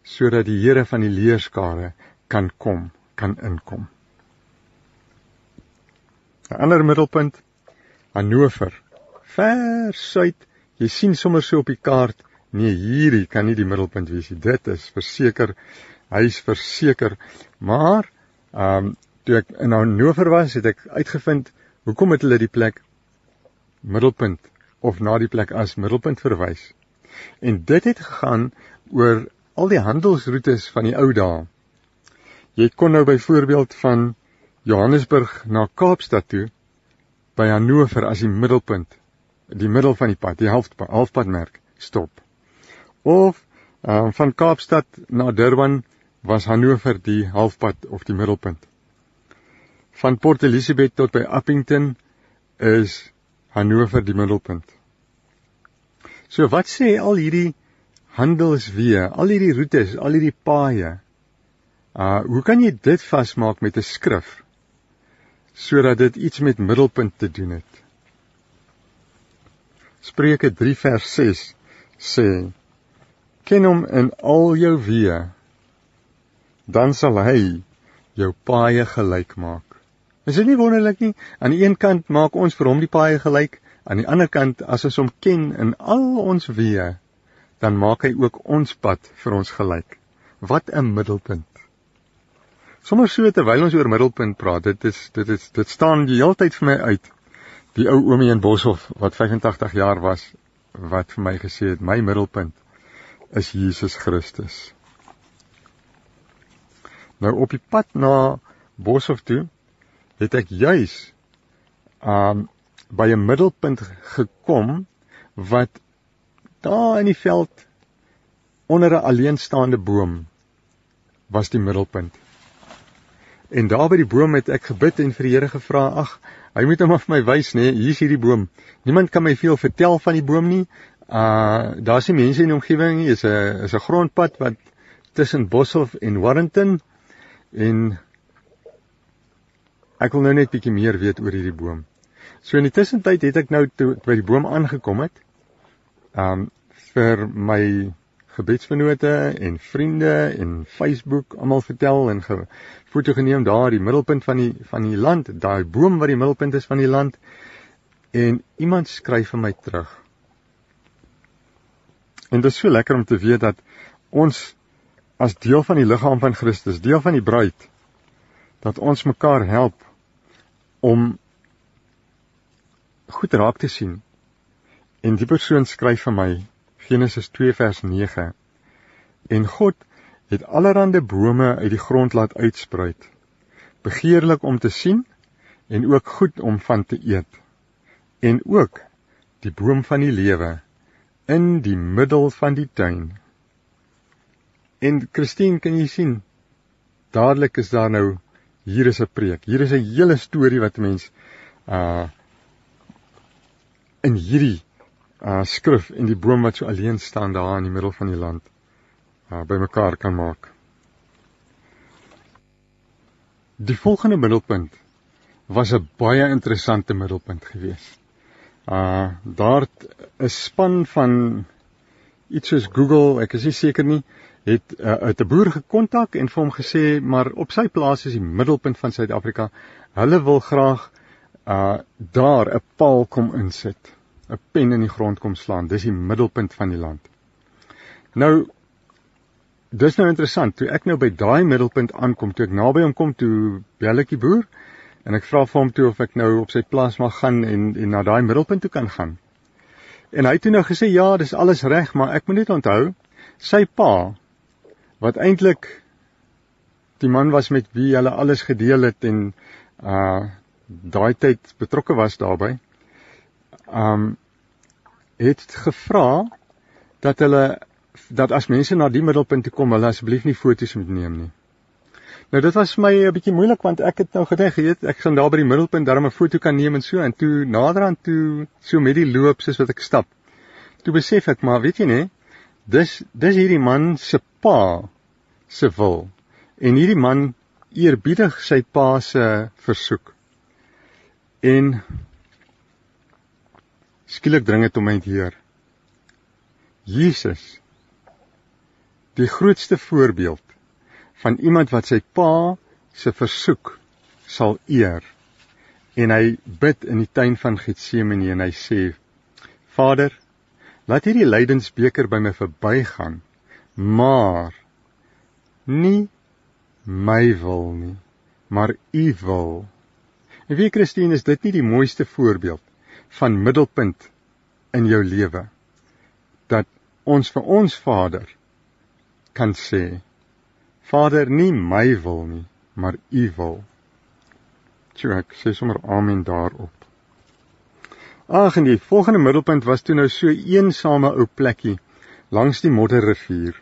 Speaker 5: sodat die Here van die leerskare kan kom, kan inkom. 'n Ander middelpunt Hannover. Ver suid. Jy sien sommer so op die kaart, nee, hierdie kan nie die middelpunt wees nie. Dit is verseker hy's verseker. Maar ehm um, toe ek in Hannover was, het ek uitgevind hoekom het hulle die plek middelpunt of na die plek as middelpunt verwys. En dit het gegaan oor al die handelsroetes van die ou dae. Jy kon nou byvoorbeeld van Johannesburg na Kaapstad toe by Hannover as die middelpunt, die middel van die pad, die halfpad, halfpadmerk stop. Of um, van Kaapstad na Durban was Hannover die halfpad of die middelpunt. Van Port Elizabeth tot by Appington is Hannover die middelpunt. So wat sê al hierdie handelsweë, al hierdie roetes, al hierdie paaie? Uh hoe kan jy dit vasmaak met 'n skrif sodat dit iets met middelpunt te doen het? Spreuke 3 vers 6 sê: Ken hom in al jou weë dan sal hy jou paaie gelyk maak. Is dit nie wonderlik nie? Aan die een kant maak ons vir hom die paaie gelyk, aan die ander kant as ons hom ken in al ons weë, dan maak hy ook ons pad vir ons gelyk. Wat 'n middelpunt. Sommers so terwyl ons oor middelpunt praat, dit is dit is dit staan die hele tyd vir my uit. Die ou oomie in Boshoff wat 85 jaar was wat vir my gesê het my middelpunt is Jesus Christus. Nou op die pad na Boshoff toe het ek juis um by 'n middelpunt gekom wat daar in die veld onder 'n alleenstaande boom was die middelpunt. En daar by die boom het ek gebid en vir die Here gevra, ag, hy moet hom af my wys, nê, nee, hier's hierdie boom. Niemand kan my veel vertel van die boom nie. Uh daar's nie mense in die omgewing nie. Dit is 'n is 'n grondpad wat tussen Boshoff en Warrington En ek wil nou net bietjie meer weet oor hierdie boom. So in die tussentyd het ek nou toe by die boom aangekom het. Um vir my gebedsvenote en vriende en Facebook almal vertel en foto geneem daar die middelpunt van die van die land, daai boom wat die middelpunt is van die land. En iemand skryf vir my terug. En dit is so lekker om te weet dat ons as deel van die liggaam van Christus, deel van die bruid, dat ons mekaar help om goed raak te sien. En die persoon skryf vir my Genesis 2 vers 9. En God het allerlei bome uit die grond laat uitspruit, begeerlik om te sien en ook goed om van te eet. En ook die boom van die lewe in die middel van die tuin. En Christine, kan jy sien? Dadelik is daar nou hier is 'n preek. Hier is 'n hele storie wat mens uh in hierdie uh skrif en die boom wat so alleen staan daar in die middel van die land uh bymekaar kan maak. Die volgende middelpunt was 'n baie interessante middelpunt geweest. Uh daar 'n span van iets soos Google, ek is nie seker nie, het uh, uit 'n boer gekontak en vir hom gesê maar op sy plaas is die middelpunt van Suid-Afrika. Hulle wil graag uh daar 'n paal kom insit. 'n pen in die grond kom slaan. Dis die middelpunt van die land. Nou dis nou interessant. Toe ek nou by daai middelpunt aankom, toe ek naby hom kom, toe bel ek die boer en ek vra vir hom toe of ek nou op sy plaas mag gaan en en na daai middelpunt toe kan gaan. En hy het toe nou gesê ja, dis alles reg, maar ek moet net onthou sy pa wat eintlik die man was met wie hulle alles gedeel het en uh daai tyd betrokke was daarbey. Um het gevra dat hulle dat as mense na die middelpunt toe kom, hulle asseblief nie foto's moet neem nie. Nou dit was vir my 'n bietjie moeilik want ek het nou gedink, weet, ek gaan daar by die middelpunt darm 'n foto kan neem en so en toe naderhand toe so met die loop soos wat ek stap. Toe besef ek maar, weet jy nê, dis dis hierdie man se pa se wil. En hierdie man eerbiedig sy pa se versoek. En skielik dring dit hom uit hier. Jesus die grootste voorbeeld van iemand wat sy pa se versoek sal eer. En hy bid in die tuin van Getsemane en hy sê: Vader, laat hierdie lydensbeker by my verbygaan, maar nie my wil nie, maar u wil. En wie Christine is dit nie die mooiste voorbeeld van middelpunt in jou lewe dat ons vir ons Vader kan sê Vader nie my wil nie maar u wil. Toe ek sê sommer amen daarop. Ag en die volgende middelpunt was toe nou so eensame ou plekkie langs die modderrivier.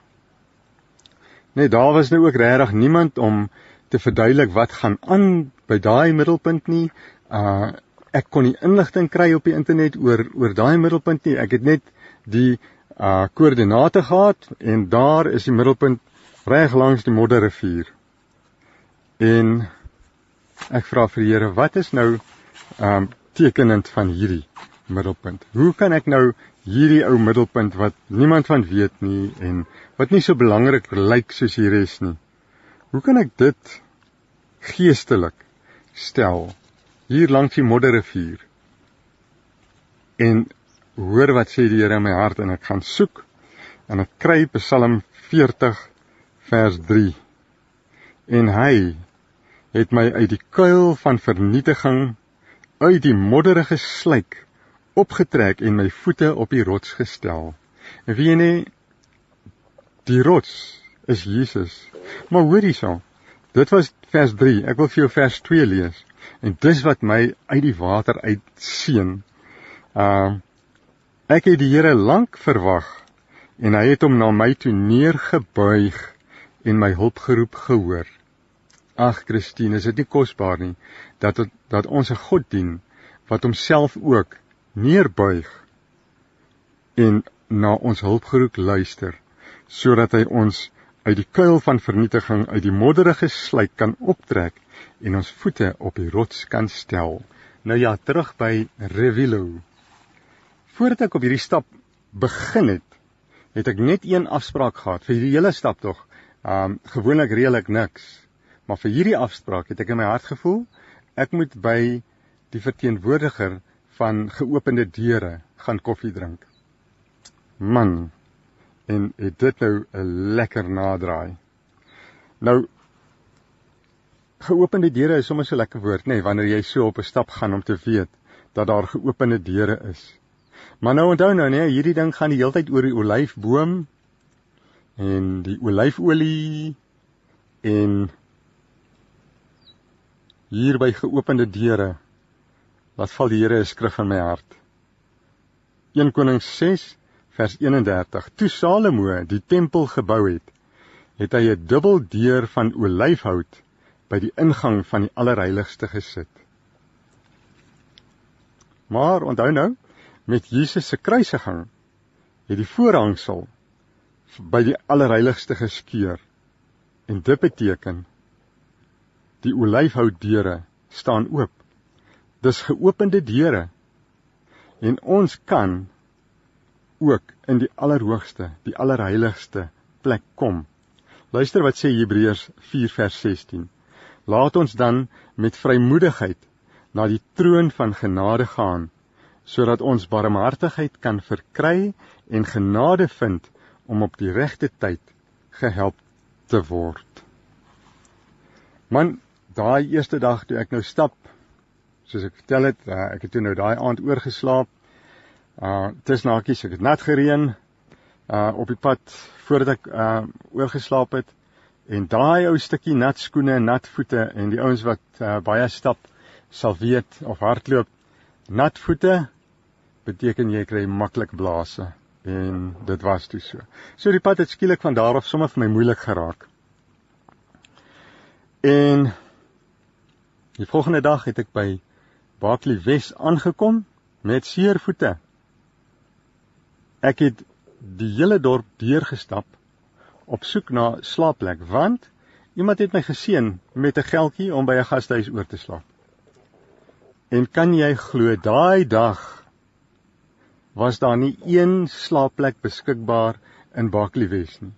Speaker 5: Nee, daar was nou ook regtig niemand om te verduidelik wat gaan aan by daai middelpunt nie. Uh ek kon nie inligting kry op die internet oor oor daai middelpunt nie. Ek het net die uh koördinate gehad en daar is die middelpunt reg langs die Modderrivier. En ek vra vir die Here, wat is nou um tekenend van hierdie middelpunt? Hoe kan ek nou hierdie ou middelpunt wat niemand van weet nie en wat nie so belangrik lyk soos die res nie. Hoe kan ek dit geestelik stel hier langs die modderrivier? En hoor wat sê die Here in my hart en ek gaan soek en ek kry Psalm 40 vers 3. En hy het my uit die kuil van vernietiging uit die modderige slyk opgetrek en my voete op die rots gestel. En wie nee, die rots is Jesus. Maar hoor hierso. Dit was vers 3. Ek wil vir jou vers 2 lees. En dis wat my uit die water uit seën. Uh ek het die Here lank verwag en hy het hom na my toe neergebuig en my hulp geroep gehoor. Ag Christine, is dit nie kosbaar nie dat dat ons 'n God dien wat homself ook neerbuig en na ons hulpgeroep luister sodat hy ons uit die kuil van vernietiging uit die modderige slyk kan optrek en ons voete op die rots kan stel. Nou ja, terug by Revilo. Voordat ek op hierdie stap begin het, het ek net een afspraak gehad vir hierdie hele stap tog. Um gewoonlik reël ek niks, maar vir hierdie afspraak het ek in my hart gevoel ek moet by die verteenwoordiger van geopende deure gaan koffie drink. Man, en het dit nou 'n lekker nadraai. Nou geopende deure is sommer so lekker woord, nê, nee, wanneer jy so op 'n stap gaan om te weet dat daar geopende deure is. Maar nou onthou nou, nee, hierdie ding gaan die hele tyd oor die olyfboom en die olyfolie en hier by geopende deure Wat val die Here 'n skrif in my hart. 1 Konings 6 vers 31. Toe Salomo die tempel gebou het, het hy 'n dubbel deur van olyfhout by die ingang van die allerheiligste gesit. Maar onthou nou, met Jesus se kruisiging het die voorhangsel by die allerheiligste geskeur. En dit beteken die olyfhoutdeure staan oop. Dis geopende deure. En ons kan ook in die allerhoogste, die allerheiligste plek kom. Luister wat sê Hebreërs 4 vers 16. Laat ons dan met vrymoedigheid na die troon van genade gaan sodat ons barmhartigheid kan verkry en genade vind om op die regte tyd gehelp te word. Man, daai eerste dag toe ek nou stap, soos ek vertel het, uh, ek het toe nou daai aand oorgeslaap. Uh dis nakies, ek het nat gereën uh op die pad voordat ek uh oorgeslaap het en daai ou stukkie nat skoene en nat voete en die ouens wat uh, baie stap sal weet of hardloop nat voete beteken jy kry maklik blaase en dit was toe so. So die pad het skielik van daar af sommer vir my moeilik geraak. En die volgende dag het ek by Barkley Wes aangekom met seer voete. Ek het die hele dorp deurgestap op soek na slaapplek want iemand het my geseën met 'n geldjie om by 'n gastehuis oor te slaap. En kan jy glo daai dag was daar nie een slaapplek beskikbaar in Barkley Wes nie.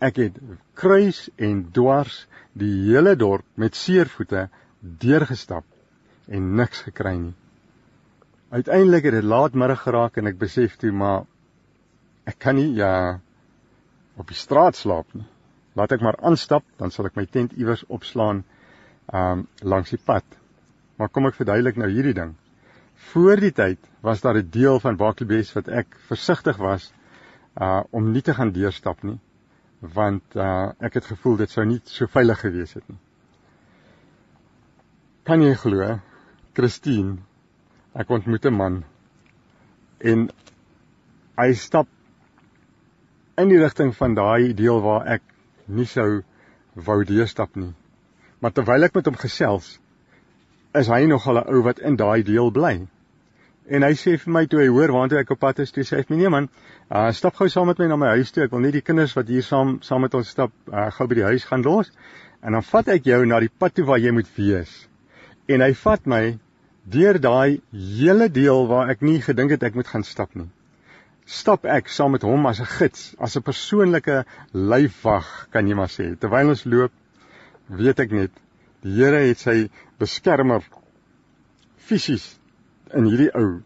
Speaker 5: Ek het kruis en dwars die hele dorp met seervoete deurgestap en niks gekry nie. Uiteindelik het dit laatmiddag geraak en ek besef toe maar ek kan nie ja op die straat slaap nie. Laat ek maar aanstap, dan sal ek my tent iewers opslaan um langs die pad. Maar kom ek verduidelik nou hierdie ding. Voor die tyd was daar 'n deel van Bakelbes wat ek versigtig was uh om nie te gaan deurstap nie want uh ek het gevoel dit sou nie so veilig gewees het nie. Kan jy glo? Christine, ek ontmoet 'n man en hy stap in die rigting van daai deel waar ek nie sou wou deurstap nie. Maar terwyl ek met hom gesels, is hy nog al 'n ou wat in daai deel bly. En hy sê vir my toe hy hoor waartoe ek op pad is, toe sê hy vir my nee man, uh, stap gou saam met my na my huis toe. Ek wil net die kinders wat hier saam saam met ons stap, uh, gou by die huis gaan los. En dan vat ek jou na die pad toe waar jy moet wees en hy vat my deur daai hele deel waar ek nie gedink het ek moet gaan stap nie. Stap ek saam met hom as 'n gids, as 'n persoonlike lyfwag, kan jy maar sê. Terwyl ons loop, weet ek net die Here het sy beskermer fisies in hierdie ou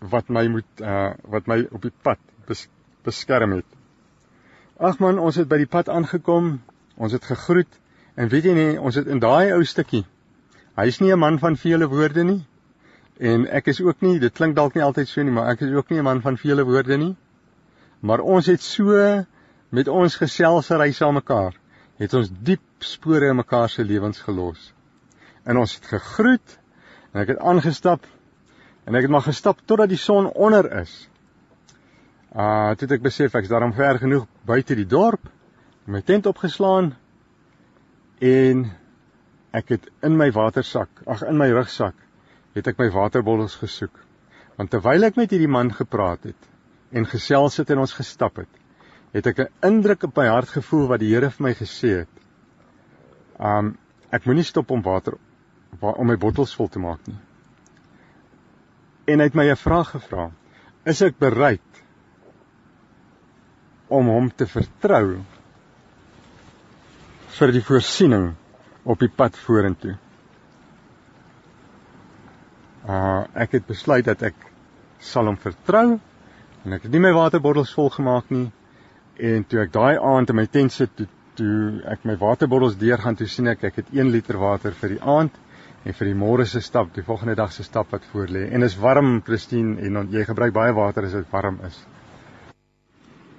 Speaker 5: wat my moet uh wat my op die pad bes, beskerm het. Ag man, ons het by die pad aangekom. Ons het gegroet en weet jy nie, ons het in daai ou stukkie Hy is nie 'n man van vele woorde nie. En ek is ook nie, dit klink dalk nie altyd so nie, maar ek is ook nie 'n man van vele woorde nie. Maar ons het so met ons geselsery saam mekaar, het ons diep spore in mekaar se lewens gelos. En ons het gegroet en ek het aangestap en ek het maar gestap totdat die son onder is. Uh toe het ek besef ek's daarom ver genoeg buite die dorp, my tent opgeslaan en Ek het in my watersak, ag in my rugsak, het ek my waterbottels gesoek. Want terwyl ek met hierdie man gepraat het en gesels het en ons gestap het, het ek 'n indruk op my hart gevoel wat die Here vir my gesê het. Um ek moenie stop om water om my bottels vol te maak nie. En hy het my 'n vraag gevra. Is ek bereid om hom te vertrou vir die voorsiening op die pad vorentoe. Uh ek het besluit dat ek sal hom vertrou en ek het nie my waterbottels vol gemaak nie en toe ek daai aand in my tent sit toe, toe ek my waterbottels deurgaan toe sien ek ek het 1 liter water vir die aand en vir die môre se stap, die volgende dag se stap wat voor lê. En is warm, Christine, en jy gebruik baie water as dit warm is.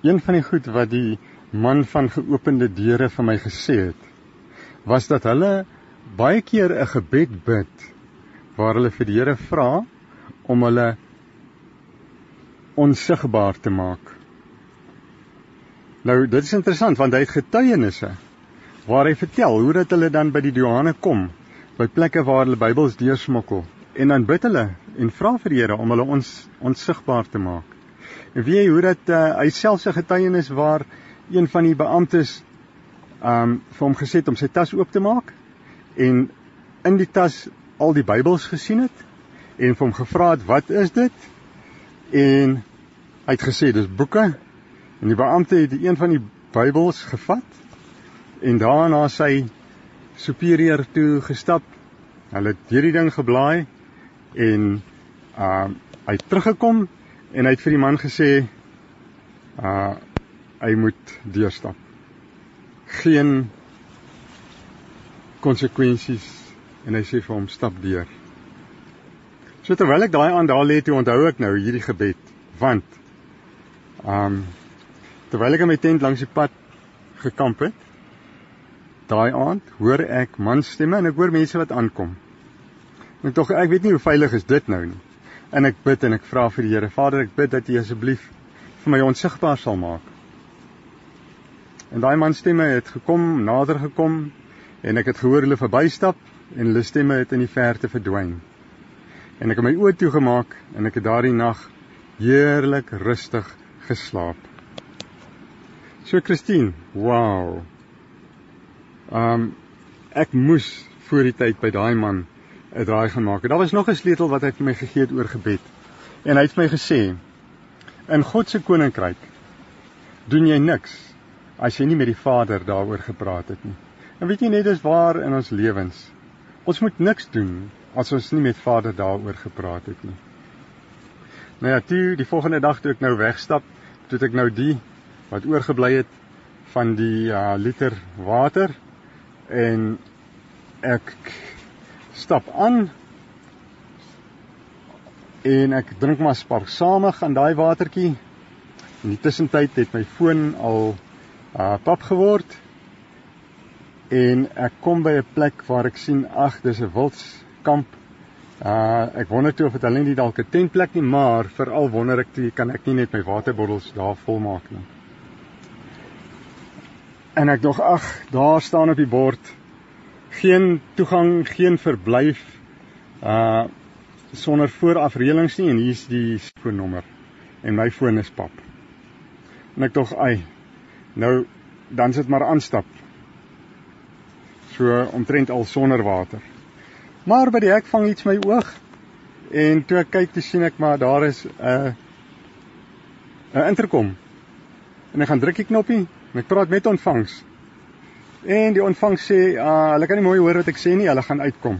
Speaker 5: Een van die goed wat die man van geopende deure vir my gesê het, was dat hulle baie keer 'n gebed bid waar hulle vir die Here vra om hulle onsigbaar te maak Nou dit is interessant want hy het getuienisse waar hy vertel hoe dat hulle dan by die douane kom by plekke waar hulle Bybels deursmokkel en dan bid hulle en vra vir die Here om hulle ons onsigbaar te maak. En weet jy hoe dat uh, hy selfs 'n getuienis waar een van die beamptes um vir hom gesê het om sy tas oop te maak en in die tas al die Bybels gesien het en vir hom gevra het wat is dit? En hy het gesê dis boeke en die beampte het een van die Bybels gevat en daarna sy superieur toe gestap. Hulle het hierdie ding geblaai en uh hy het teruggekom en hy het vir die man gesê uh hy moet deurstap. Geen konsekwensies en hy sê vir hom stap deur. So terwyl ek daai aan daar lê toe onthou ek nou hierdie gebed want um terwyl ek in my tent langs die pad gekamp het daai aand hoor ek manstemme en ek hoor mense wat aankom. En tog ek weet nie hoe veilig is dit nou nie. En ek bid en ek vra vir die Here, Vader, ek bid dat U asseblief vir my onsigbaar sal maak. En daai manstemme het gekom, nader gekom en ek het gehoor hulle verbystap en hulle stemme het in die verte verdwyn. En ek het my oë toegemaak en ek het daardie nag heerlik rustig geslaap. So Christine, wow. Um ek moes voor die tyd by daai man 'n draai gaan maak. Daar was nog 'n sleutel wat hy vir my gegee het oor gebed. En hy het my gesê: "In God se koninkryk doen jy niks as jy nie met die Vader daaroor gepraat het nie." En weet jy net dis waar in ons lewens. Ons moet niks doen as ons nie met Vader daaroor gepraat het nie. Nou ja, toe die volgende dag toe ek nou wegstap, toe ek nou die wat oorgebly het van die uh, liter water en ek stap aan en ek drink maar sparksamig aan daai watertjie. In die tussentyd het my foon al uh pap geword en ek kom by 'n plek waar ek sien ag dis 'n wildskamp. Uh ek wonder toe of dit hulle nie dalk 'n tentplek nie, maar veral wonder ek toe kan ek nie net my waterbottels daar volmaak nie. En ek dog ag, daar staan op die bord geen toegang, geen verblyf uh sonder voorafreëlings nie en hier's die foonnommer en my foon is pap. En ek dog, "Ai, nou dan sit maar aanstap." So omtrent al sonder water. Maar by die hek vang iets my oog en toe ek kyk, toe sien ek maar daar is 'n uh, 'n interkom. En ek gaan druk die knoppie ek praat met ontvangs. En die ontvangs sê, uh, hulle kan nie mooi hoor wat ek sê nie, hulle gaan uitkom.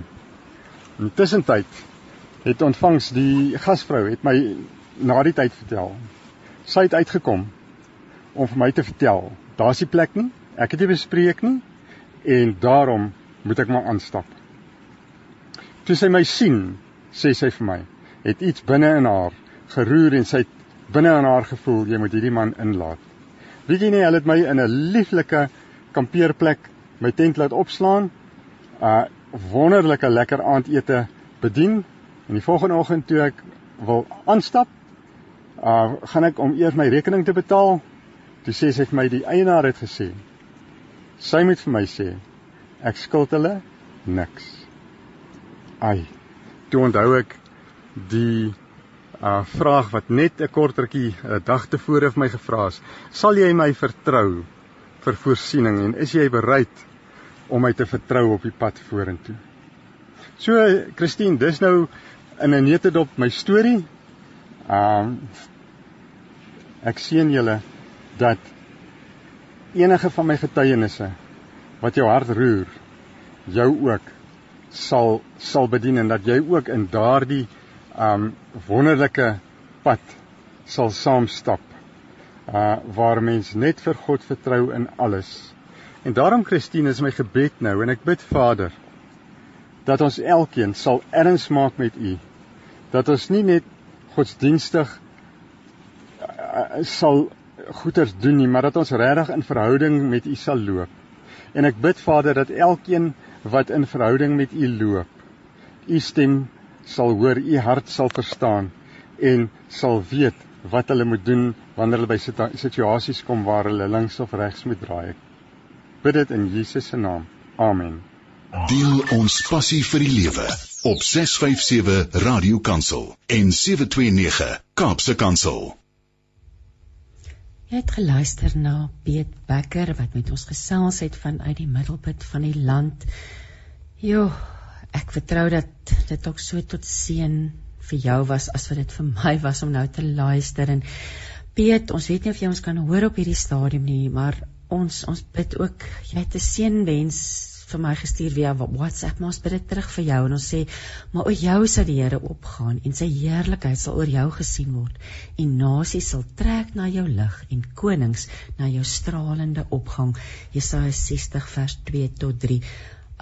Speaker 5: Intussen tyd het ontvangs die gasvrou het my na die tyd vertel. Sy het uitgekom om vir my te vertel, daar's nie plek nie, ek het dit bespreek nie en daarom moet ek maar aanstap. Toe sy my sien, sê sy vir my, het iets binne in haar geroer en sy binne in haar gevoel jy moet hierdie man inlaat. Weet jy nie, hulle het my in 'n lieflike kampeerplek my tent laat opslaan. Uh wonderlike lekker aandete bedien. En die volgende oggend toe ek wil aanstap, uh gaan ek om eers my rekening te betaal. Toe sê sy vir my die eienaar het gesê. Sy moet vir my sê ek skuld hulle niks. Ai. Toe onthou ek die uh vraag wat net 'n kortertjie 'n dag tevore vir my gevra is. Sal jy my vertrou vir voorsiening en is jy bereid om my te vertrou op die pad vorentoe? So Christine, dis nou in 'n netedop my storie. Um ek sien julle dat enige van my getuienisse wat jou hart roer, jou ook sal sal bedien en dat jy ook in daardie um wonderlike pad sal saam stap uh waar mens net vir God vertrou in alles. En daarom Christine is my gebed nou en ek bid Vader dat ons elkeen sal erns maak met U. Dat ons nie net godsdienstig uh, sal goeders doen nie, maar dat ons regtig in verhouding met U sal loop. En ek bid Vader dat elkeen wat in verhouding met U loop, U stem sal hoor, U hart sal verstaan en sal weet wat hulle moet doen wanneer hulle by situasies kom waar hulle links of regs moet draai. Bid dit in Jesus se naam. Amen.
Speaker 4: Deel ons passie vir die lewe op 657 Radio Kansel en 729 Kaapse Kansel.
Speaker 2: Jy het geluister na Piet Becker wat met ons gesels het vanuit die middelpunt van die land. Jo, ek vertrou dat dit ook so tot seën vir jou was as wat dit vir my was om nou te luister en Piet, ons weet nie of jy ons kan hoor op hierdie stadium nie, maar ons ons bid ook jy het 'n seënwens vir my gestuur via WhatsApp, maar ons bid dit terug vir jou en ons sê, maar o jou sal die Here opgaan en sy heerlikheid sal oor jou gesien word en nasies sal trek na jou lig en konings na jou stralende opgang. Jesaja 60 vers 2 tot 3.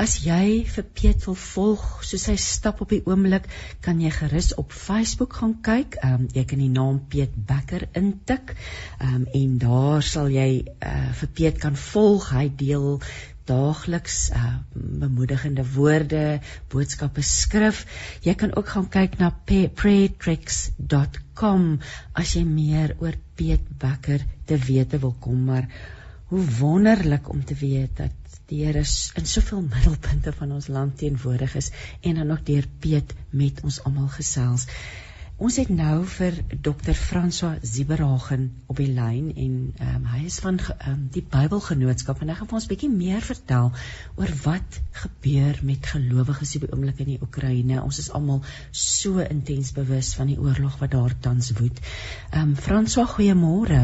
Speaker 2: As jy vir Piet wil volg, soos hy stap op die oomblik, kan jy gerus op Facebook gaan kyk. Ehm um, jy kan die naam Piet Becker intik. Ehm um, en daar sal jy uh, vir Piet kan volg. Hy deel daagliks uh, bemoedigende woorde, boodskappe skrif. Jy kan ook gaan kyk na prayertricks.com as jy meer oor Piet Becker te wete wil kom, maar hoe wonderlik om te weet dat die Here in soveel middelpunte van ons land teenwoordig is en dan nog deur Piet met ons almal gesels. Ons het nou vir Dr. François Zieberhagen op die lyn en um, hy is van um, die Bybelgenootskap en hy gaan vir ons bietjie meer vertel oor wat gebeur met gelowiges op die oomblik in die Oekraïne. Ons is almal so intens bewus van die oorlog wat daar tans woed. Ehm um, François, goeiemôre.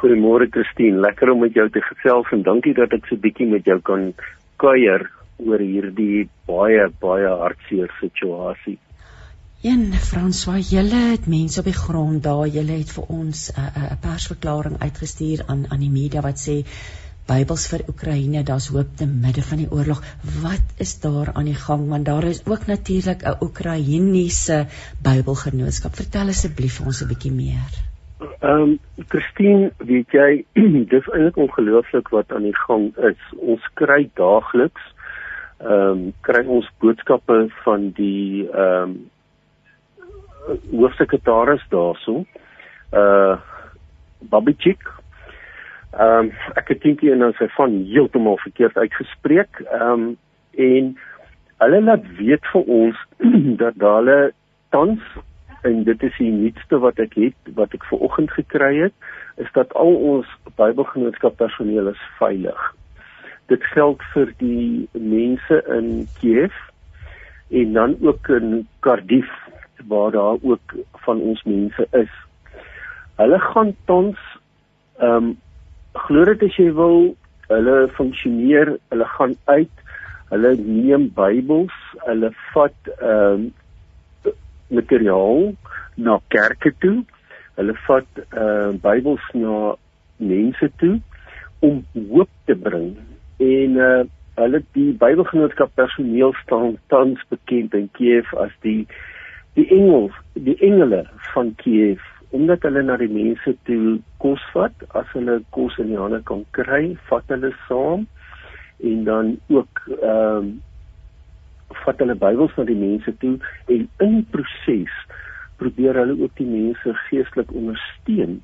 Speaker 6: Goeiemôre Christine, lekker om met jou te gesels en dankie dat ek so bietjie met jou kan kuier oor hierdie baie baie hartseer situasie.
Speaker 2: En François, julle het mense op die grond daar, julle het vir ons 'n uh, 'n persverklaring uitgestuur aan aan die media wat sê Bybels vir Oekraïne, daar's hoop te midde van die oorlog. Wat is daar aan die gang? Want daar is ook natuurlik 'n Oekraïense Bybelgenootskap. Vertel asseblief vir ons 'n bietjie meer.
Speaker 6: Ehm um, Christine, weet jy, dis eintlik ongelooflik wat aan die gang is. Ons kry daagliks ehm um, kry ons boodskappe van die ehm um, hoofsekretaris daarso. Uh Babichik. Ehm um, ek het dink hy nou sy van heeltemal verkeerd uitgespreek. Ehm um, en hulle laat weet vir ons dat hulle tans en dit is die nuutste wat ek het wat ek ver oggend gekry het is dat al ons Bybelgenootskap personeel is veilig. Dit geld vir die mense in Kiev en dan ook in Kharkiv waar daar ook van ons mense is. Hulle gaan tans ehm um, glo dit as jy wil, hulle funksioneer, hulle gaan uit, hulle neem Bybels, hulle vat ehm um, materiaal na kerke toe. Hulle vat uh Bybels na mense toe om hoop te bring. En uh hulle die Bybelgenootskap personeel staan tans bekend in Kiev as die die engels, die engele van Kiev omdat hulle na die mense toe kos vat as hulle kos in die hande kan kry, vat hulle saam en dan ook ehm uh, vat hulle Bybels na die mense toe en in die proses probeer hulle ook die mense geestelik ondersteun.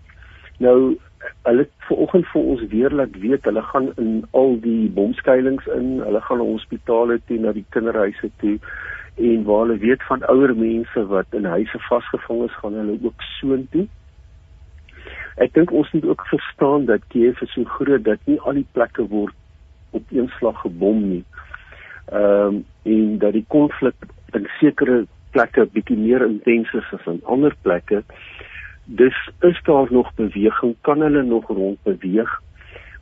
Speaker 6: Nou hulle vanoggend vir ons weer laat weet hulle gaan in al die bomskuilings in, hulle gaan na hospitale toe, na die kinderhuise toe en waar hulle weet van ouer mense wat in huise vasgevang is, gaan hulle ook soontoe. Ek dink ons moet ook verstaan dat Kiev so groot dat nie al die plekke word op een slag gebom nie ehm um, en dat die konflik in sekere plekke bietjie meer intens is as in ander plekke. Dus is daar nog beweging, kan hulle nog rond beweeg.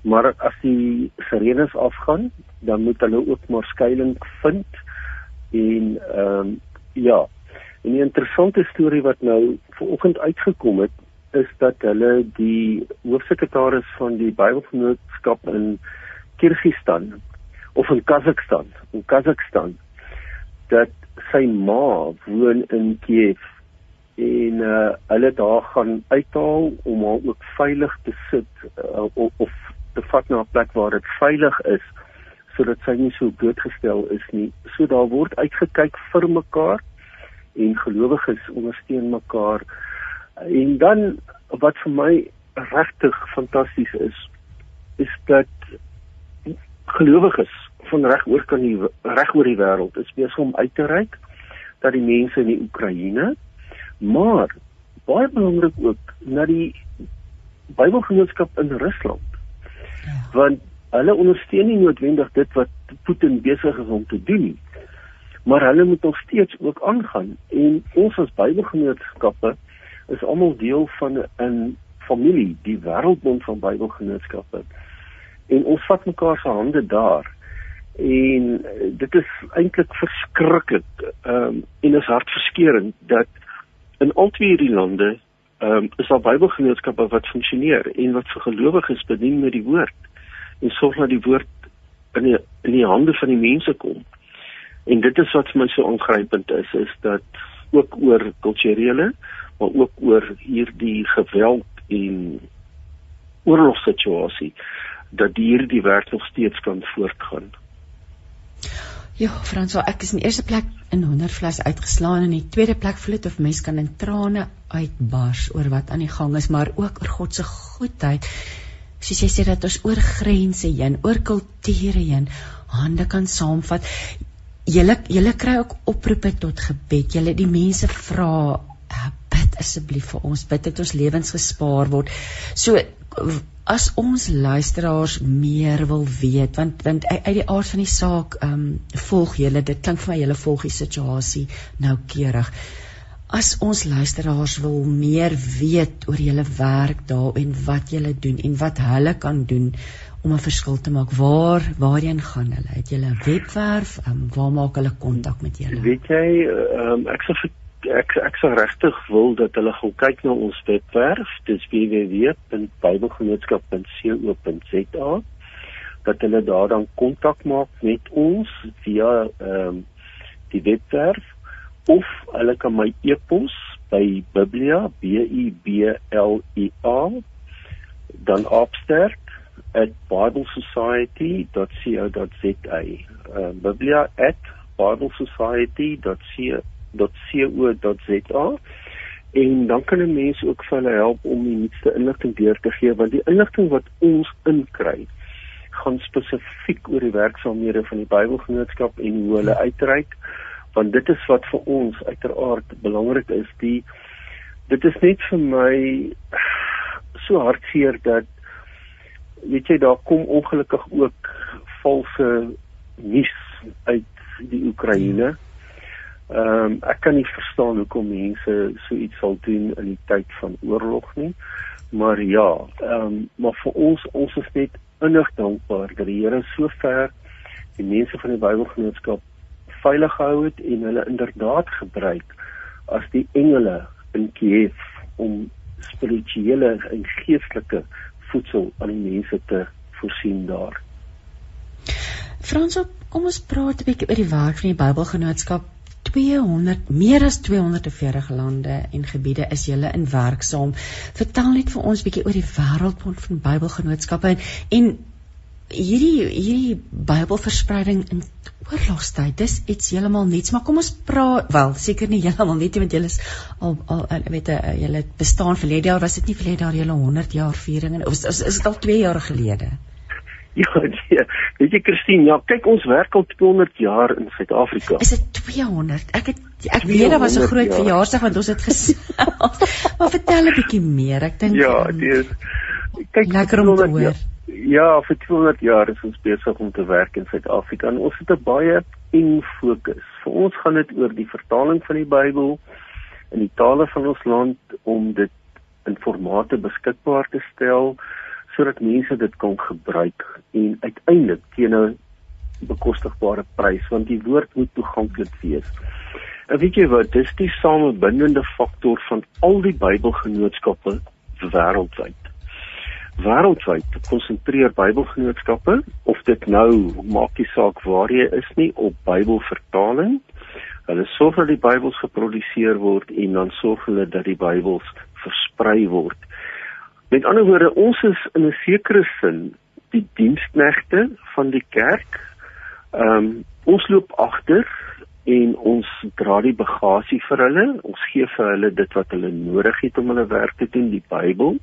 Speaker 6: Maar as die sirenes afgaan, dan moet hulle ook maar skuilings vind. En ehm um, ja. En 'n interessante storie wat nou vanoggend uitgekom het, is dat hulle die hoofsekretaris van die Bybelgenootskap in Kirgistan of in Kazakhstan, in Kazakhstan dat sy ma woon in Kiev en uh, hulle daar gaan uithaal om haar ook veilig te sit uh, of, of te vat na 'n plek waar dit veilig is sodat sy nie so blootgestel is nie. So daar word uitgekyk vir mekaar en gelowiges ondersteun mekaar En dan wat vir my regtig fantasties is, is dat gelowiges van reg oor kan die reg oor die wêreld is besig om uit te reik dat die mense in die Oekraïne maar baie belangrik ook na die Bybelgenootskap in Rusland. Ja. Want hulle ondersteun nie noodwendig dit wat Putin besig is om te doen nie. Maar hulle moet nog steeds ook aangaan en ons as Bybelgenootskappe is almal deel van 'n familie, die Wêreldbond van Bybelgenootskappe. En ons vat mekaar se hande daar en dit is eintlik verskriklik ehm um, en is hartverskeurende dat in al twee hierdie lande ehm um, is daar Bybelgenootskappe wat funksioneer en wat vir gelowiges bedien met die woord en sorg dat die woord in die, in die hande van die mense kom. En dit is wat vir my so aangrypend is is dat ook oor kulturele maar ook oor hierdie geweld en oorlogssituasie dat hierdie werk nog steeds kan voortgaan.
Speaker 2: Ja, Franswa, ek is in die eerste plek in hondervlas uitgeslaan en in die tweede plek voel dit of mens kan in trane uitbars oor wat aan die gang is, maar ook oor God se goedheid. Soos jy sê dat ons oor grense heen, oor kulture heen hande kan saamvat. Julle julle kry ook oproepe tot gebed. Julle die mense vra bid asseblief vir ons, bid dat ons lewens gespaar word. So as ons luisteraars meer wil weet want want uit die aard van die saak ehm um, volg julle dit klink vir my julle volg die situasie noukeurig as ons luisteraars wil meer weet oor julle werk daar en wat julle doen en wat hulle kan doen om 'n verskil te maak waar waarheen gaan hulle? Het julle 'n webwerf? Um, waar maak hulle kontak met julle?
Speaker 6: Weet jy um, ek sal ek ek sou regtig wil dat hulle gaan kyk na ons webwerf. Dis www.bybelgenootskap.co.za dat hulle daar dan kontak maak met ons via ehm um, die webwerf of hulle kan my e-pos by biblia b i b l i a dan opstart at biblesociety.co.za uh, biblia@biblesociety.co.za www.co.za en dan kan 'n mens ook vir hulle help om die nuutste inligting deur te gee want die inligting wat ons inkry gaan spesifiek oor die werksaamhede van die Bybelgenootskap en hoe hulle uitreik want dit is wat vir ons uiteraard belangrik is die dit is net vir my so hartseer dat weet jy daar kom ongelukkig ook valse nuus uit die Oekraïne Ehm um, ek kan nie verstaan hoekom mense so iets sal doen in die tyd van oorlog nie. Maar ja, ehm um, maar vir ons ons is net innig dankbaar dat die Here so ver die mense van die Bybelgenootskap veilig gehou het en hulle inderdaad gebruik as die engele in Kiev om spirituele en geestelike voedsel aan die mense te voorsien daar.
Speaker 2: Frans, kom ons praat 'n bietjie oor die werk van die Bybelgenootskap 200 meer as 240 lande en gebiede is julle in werksaam. Vertel net vir ons bietjie oor die wêreldbond van Bybelgenootskappe en, en hierdie hierdie Bybelverspreiding in oorlogstyd. Dis iets heeltemal nuuts, maar kom ons praat wel, seker nie heeltemal net want julle is al al weet jy julle bestaan verlede jaar was dit nie verlede jaar julle 100 jaar viering en is, is, is dit al 2 jaar gelede?
Speaker 6: Ja, nee. weet jy Christine, ja, kyk ons werk al 200 jaar in Suid-Afrika.
Speaker 2: Is dit 200? Ek het ek weet daar was 'n groot verjaarsdag want ons het gesels. maar vertel 'n bietjie meer. Ek dink
Speaker 6: Ja, ehm, dis
Speaker 2: kyk lekker om te hoor.
Speaker 6: Ja, ja, vir 200 jaar is ons besig om te werk in Suid-Afrika en ons het 'n baie eng fokus. Vir ons gaan dit oor die vertaling van die Bybel in die tale van ons land om dit in formate beskikbaar te stel sodat mense dit kan gebruik en uiteindelik teen 'n bekostigbare prys want die woord moet toeganklik wees. En weet jy wat, dis die samebindende faktor van al die Bybelgenootskappe wêreldwyd. Wêreldwyd konsentreer Bybelgenootskappe of dit nou maak nie saak waar jy is nie op Bybelvertaling. Hulle sorg dat die Bybels geproduseer word en dan sorg hulle dat die Bybels versprei word Met ander woorde, ons is in 'n sekere sin die diensknegte van die kerk. Ehm um, ons loop agter en ons dra die bagasie vir hulle. Ons gee vir hulle dit wat hulle nodig het om hulle werk te doen, die Bybel,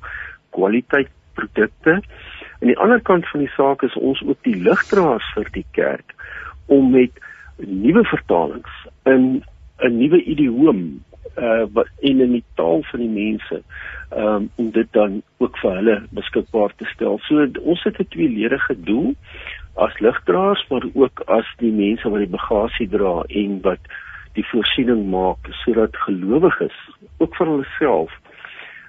Speaker 6: kwaliteit produkte. Aan die ander kant van die saak is ons ook die ligdraers vir die kerk om met nuwe vertalings in 'n nuwe idioom uh wat in in die taal van die mense um om dit dan ook vir hulle beskikbaar te stel. So ons het 'n tweeledige doel as ligdraers maar ook as die mense wat die bagasie dra en wat die voorsiening maak sodat gelowiges ook vir hulself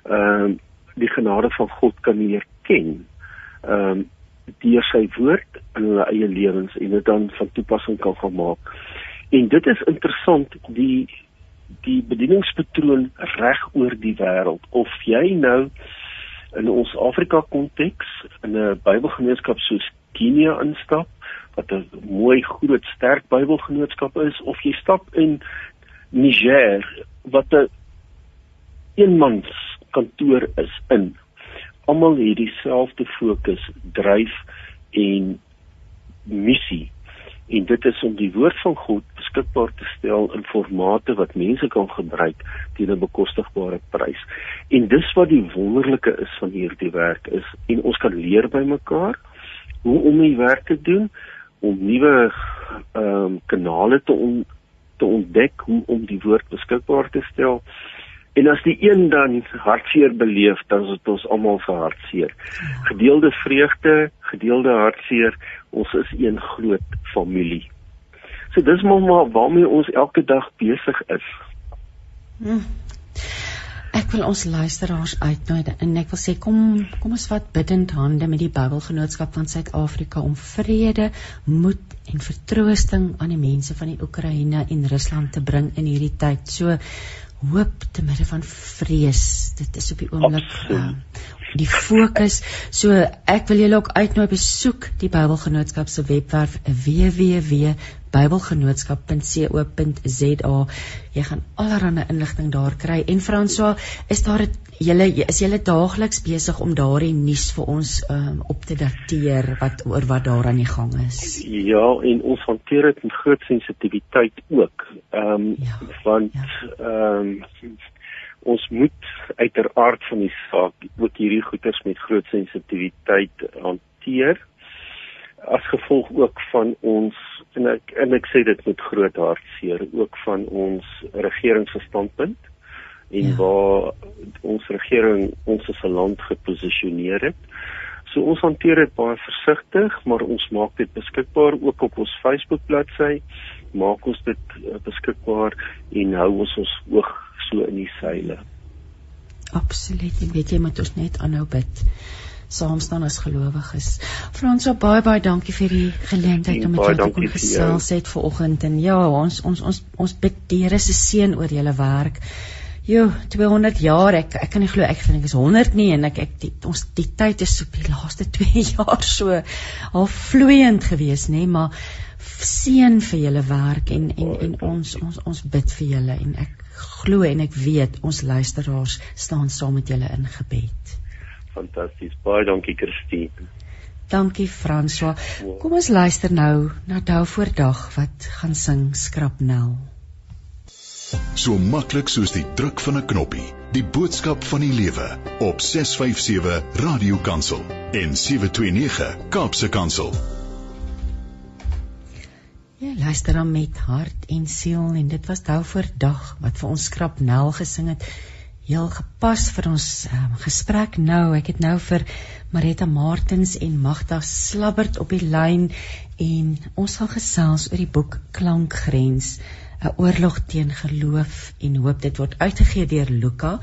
Speaker 6: ehm um, die genade van God kan leer ken. Ehm um, deur sy woord in hulle eie lewens en dit dan van toepassing kan gemaak. En dit is interessant die die bedieningspatroon reg oor die wêreld of jy nou in ons Afrika konteks in 'n Bybelgenootskap soos Kenia instap wat 'n mooi groot sterk Bybelgenootskap is of jy stap in Niger wat 'n eenmans kantoor is in almal het dieselfde fokus dryf en missie en dit is om die woord van God beskikbaar te stel in formate wat mense kan gebruik teen 'n bekostigbare prys. En dis wat die wonderlike is van hierdie werk is en ons kan leer by mekaar hoe om die werk te doen om nuwe ehm um, kanale te on, te ontdek hoe om die woord beskikbaar te stel. En as die een dan hartseer beleef, dan is dit ons almal se hartseer. Gedeelde vreugde, gedeelde hartseer, ons is een groot familie. So dis maar waarmee ons elke dag besig is.
Speaker 2: Hmm. Ek wil ons luisteraars uitnooi en ek wil sê kom kom ons vat bidend hande met die Bybelgenootskap van Suid-Afrika om vrede, moed en vertroosting aan die mense van die Oekraïne en Rusland te bring in hierdie tyd. So hoop te midde van vrees. Dit is op die oomblik uh, die fokus. So ek wil julle ook uitnooi besoek die Bybelgenootskap se webwerf www.bybelgenootskap.co.za. Jy gaan allerlei inligting daar kry. En Franswa, is daar julle is julle daagliks besig om daardie nuus vir ons um, op te dateer wat oor wat daar aan die gang is?
Speaker 6: Ja, en ons hanteer dit met groot sensitiwiteit ook. Ehm um, ja, want ja. ehm ja. um, ons moet uiteraard van die saak ook hierdie goeters met groot sensitiwiteit hanteer as gevolg ook van ons en ek en ek sê dit met groot hartseer ook van ons regeringsstandpunt en ja. waar ons regering ons as 'n land geposisioneer het. So ons hanteer dit baie versigtig, maar ons maak dit beskikbaar ook op ons Facebook bladsy. Maak ons dit uh, beskikbaar en hou ons ons oog so in die seile.
Speaker 2: Absoluut. Jy weet jy moet ons net aanhou bid saam staan as gelowiges. Franso baie baie dankie vir die geleentheid om met jou te kon gesels het vanoggend. En ja, ons ons ons ons bid die Here se seën oor julle werk. Jo, 200 jaar ek ek kan nie glo ek dink is 100 nie en ek ek die, ons die tyd is op die laaste 2 jaar so al vloeiend gewees nê, maar seën vir julle werk en en en ons ons ons bid vir julle. En ek glo en ek weet ons luisteraars staan saam met julle in gebed
Speaker 6: fantasties. Baie dankie Christine.
Speaker 2: Dankie Franswa. Kom ons luister nou na Dou voor dag wat gaan sing Skrapnel.
Speaker 4: So maklik soos die druk van 'n knoppie. Die boodskap van die lewe op 657 Radio Kansel en 729 Kaapse Kansel.
Speaker 2: Ja, luister dan met hart en siel en dit was Dou voor dag wat vir ons Skrapnel gesing het heel gepas vir ons um, gesprek nou. Ek het nou vir Marita Martins en Magda Slabbert op die lyn en ons gaan gesels oor die boek Klankgrens, 'n oorlog teen geloof en hoop. Dit word uitgegee deur Luka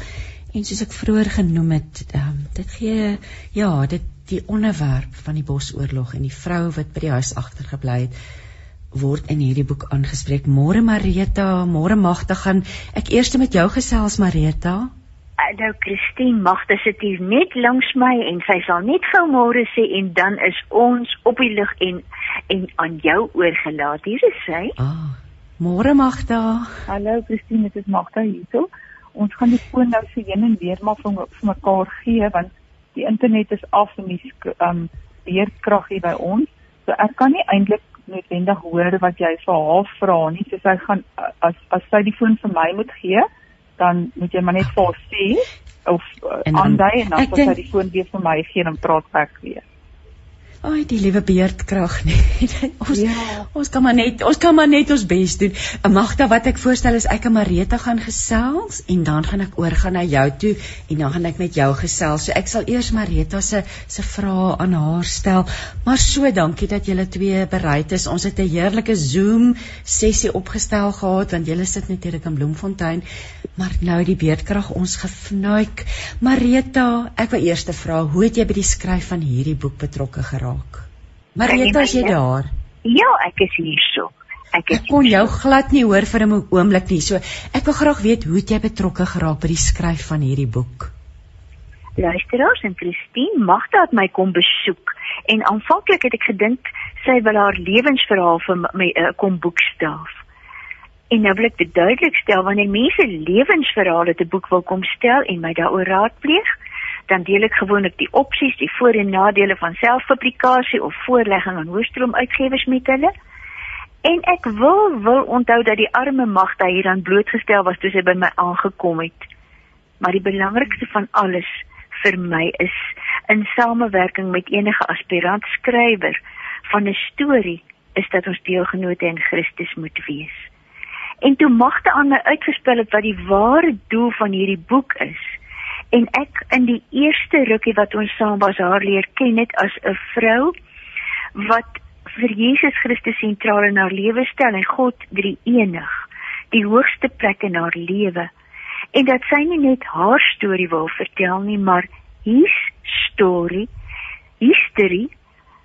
Speaker 2: en soos ek vroeër genoem het, um, dit gee ja, dit die onderwerp van die Bosoorlog en die vrou wat by die huis agtergebly het word in hierdie boek aangespreek. Môre Marita, môre Magda gaan ek eers met jou gesels Marita.
Speaker 7: Nou Christine, Magda sit hier net langs my en sy sal net gou môre sê en dan is ons op die lug en en aan jou oorgelaat. Hier is sy.
Speaker 2: Ah. Môre Magda.
Speaker 8: Hallo Christine, dit is Magda hierso. Ons gaan die foon nou so heen en weer maar vir, vir mekaar gee want die internet is af en die um beerkrag hier by ons. So ek kan nie eintlik noodwendig hoor wat jy vir haar vra nie. So sy gaan as as sy die foon vir my moet gee, dan moet jy maar net vir haar sê of uh, aandui en dan sal sy die foon weer vir my gee en dan praat ek weer.
Speaker 2: Ag die liewe beerdkrag nee. ons ja. ons kan maar net ons kan maar net ons bes doen. Magda wat ek voorstel is ek en Marita gaan gesels en dan gaan ek oorgaan na jou toe en dan gaan ek met jou gesels. So ek sal eers Marita se se vrae aan haar stel. Maar so dankie dat julle twee bereid is. Ons het 'n heerlike Zoom sessie opgestel gehad want julle sit natuurlik in Bloemfontein. Maar nou die beerdkrag ons gefnuik. Marita, ek wil eers te vra, hoe het jy by die skryf van hierdie boek betrokke geraak? Raak. Marita, is jy daar?
Speaker 7: Ja, ek is hier so.
Speaker 2: Ek, ek kon jou glad nie hoor vir 'n oomblik nie. So, ek wil graag weet hoe jy betrokke geraak by die skryf van hierdie boek.
Speaker 7: Luisteraars en Christine Magda het my kom besoek en aanvanklik het ek gedink sy wil haar lewensverhaal vir my uh, kom boekstaaf. En nou wil ek dit duidelik stel wanneer mense lewensverhale te boek wil kom stel en my daaroor raadpleeg, dan deel ek gewoonlik die opsies, die voor- en nadele van selfpublikasie of voorlegging aan hoëstroom uitgewers met hulle. En ek wil wil onthou dat die arme Magda hieraan blootgestel was toe sy by my aangekom het. Maar die belangrikste van alles vir my is in samewerking met enige aspirant skrywer van 'n storie is dat ons deelgenote in Christus moet wees. En toe Magda aan my uitgespel het wat die ware doel van hierdie boek is, en ek in die eerste rukkie wat ons saam was haar leer ken net as 'n vrou wat vir Jesus Christus sentraal in haar lewe stel en God drie enig die hoogste plek in haar lewe. En dat sy nie net haar storie wil vertel nie maar his story history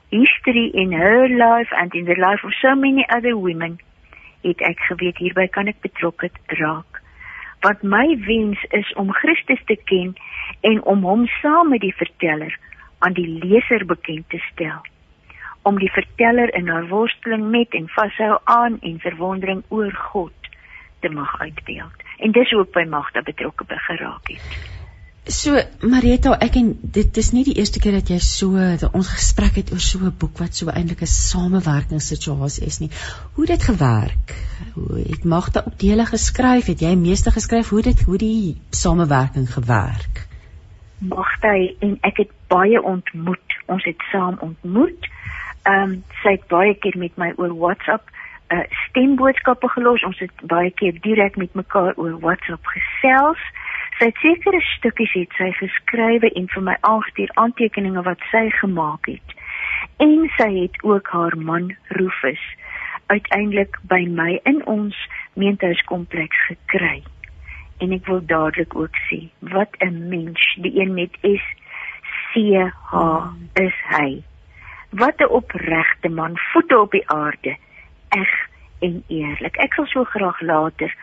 Speaker 7: history in her life and in the life of so many other women het ek geweet hierby kan ek betrokke raak wat my wens is om Christus te ken en om hom saam met die verteller aan die leser bekend te stel. Om die verteller in haar worsteling met en vashou aan en verwondering oor God te mag uitbeeld. En dis hoe ek by magte betrokke geraak het
Speaker 2: So Marita, ek en dit is nie die eerste keer dat jy so dat ons gesprek het oor so 'n boek wat so eintlik 'n samewerkingssituasie is nie. Hoe dit gewerk? Hoe het Magda op dele geskryf? Het jy meeste geskryf? Hoe dit hoe die samewerking gewerk?
Speaker 7: Magda en ek het baie ontmoet. Ons het saam ontmoet. Ehm um, sy het baie keer met my oor WhatsApp uh, stemboodskappe gelos. Ons het baie keer direk met mekaar oor WhatsApp gesels. Sy het sekere stukkies het sy geskrywe en vir my aangestuur aantekeninge wat sy gemaak het. En sy het ook haar man Rufus uiteindelik by my in ons meentuiskompleks gekry. En ek wil dadelik ook sê, wat 'n mens, die een met S C H is hy. Wat 'n opregte man, voete op die aarde, eg en eerlik. Ek sal so graag later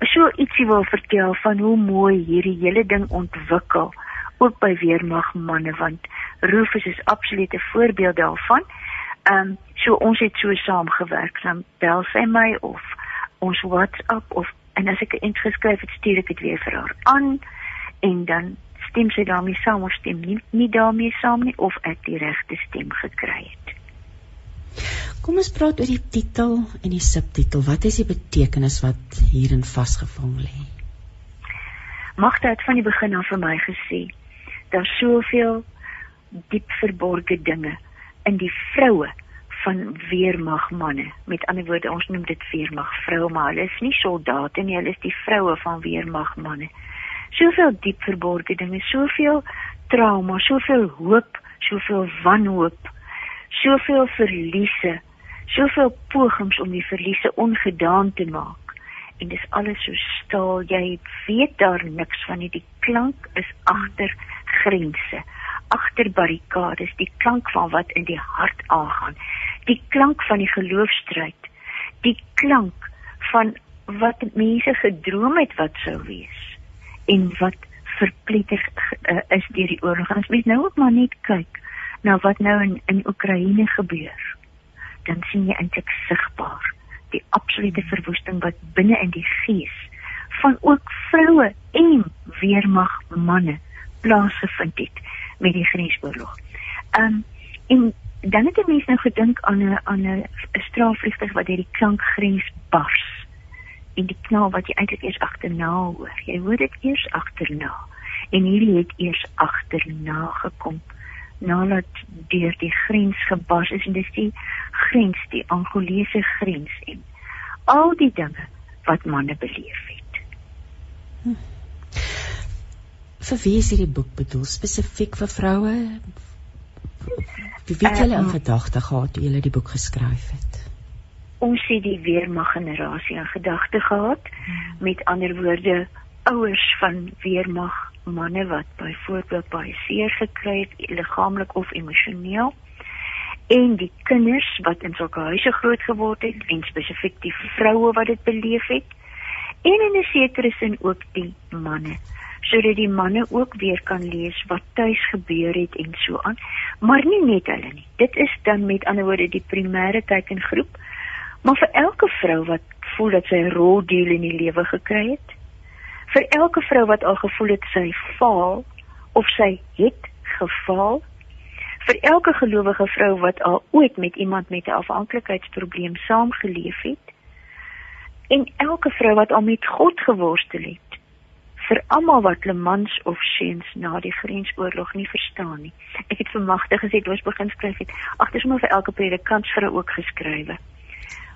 Speaker 7: so ietsie wil vertel van hoe mooi hierdie hele ding ontwikkel ook by weermag manne want Rufus is absoluut 'n voorbeeld daarvan. Ehm um, so ons het so saamgewerk dan bel sy my of ons WhatsApp of en as ek 'n ent geskryf het stuur ek dit weer vir haar aan en dan stem sy daarmee saam of stem nie, nie daarmee saam nie of ek die regte stem gekry het.
Speaker 2: Kom ons praat oor die titel en die subtitel. Wat is die betekenis wat hierin vasgevang lê?
Speaker 7: Magte het van die begin af vir my gesê daar's soveel diep verborgde dinge in die vroue van weermag manne. Met ander woorde, ons noem dit weermag vroue, maar hulle is nie soldate nie, hulle is die vroue van weermag manne. Soveel diep verborgde dinge, soveel trauma, soveel hoop, soveel wanhoop soveel verliese, soveel pogings om die verliese ongedaan te maak. En dis alles so stil, jy weet daar niks van nie. Die klank is agter grense, agter barrikades, die klank van wat in die hart aangaan. Die klank van die geloofstryd, die klank van wat mense gedroom het wat sou wees en wat verpletter uh, is deur die oorlog. Ons moet nou ook maar net kyk na wat nou in in Oekraïne gebeur, dan sien jy eintlik sigbaar die absolute verwoesting wat binne in die gees van ook vroue en weermag manne plaasgevind het met die grensoorlog. Um en dan het 'n mens nou gedink aan 'n aan 'n straalvliegtuig wat deur die klankgrens bars en die knal wat jy eintlik eers agterna hoor. Jy hoor dit eers agterna. En hierdie het eers agterna gekom nadat deur die grens gebars is en dis die grens, die Angolese grens en al die dinge wat manne beleef het. Hm.
Speaker 2: Vir wie is hierdie boek bedoel? Spesifiek vir vroue? Wie weet julle in ehm, gedagte gehad toe julle die boek geskryf het?
Speaker 7: Ons het die weermag generasie in gedagte gehad. Met ander woorde, ouers van weermag manne wat byvoorbeeld baie seer gekry het liggaamlik of emosioneel en die kinders wat in sulke huise groot geword het en spesifiek die vroue wat dit beleef het en in 'n sekere sin ook die manne sodat die manne ook weer kan lees wat tuis gebeur het en so aan maar nie net hulle nie. Dit is dan met ander woorde die primêre teikengroep maar vir elke vrou wat voel dat sy 'n roldeel in die lewe gekry het vir elke vrou wat al gevoel het sy faal of sy het gefaal vir elke gelowige vrou wat al ooit met iemand met 'n afhanklikheidsprobleem saamgeleef het en elke vrou wat al met God geworstel het vir almal wat Le Mans of Seuns na die grensoorlog nie verstaan nie. Ek het vermagtig gesê toe ons begin skryf het, ag dis maar vir elke predikant vrou ook geskrywe.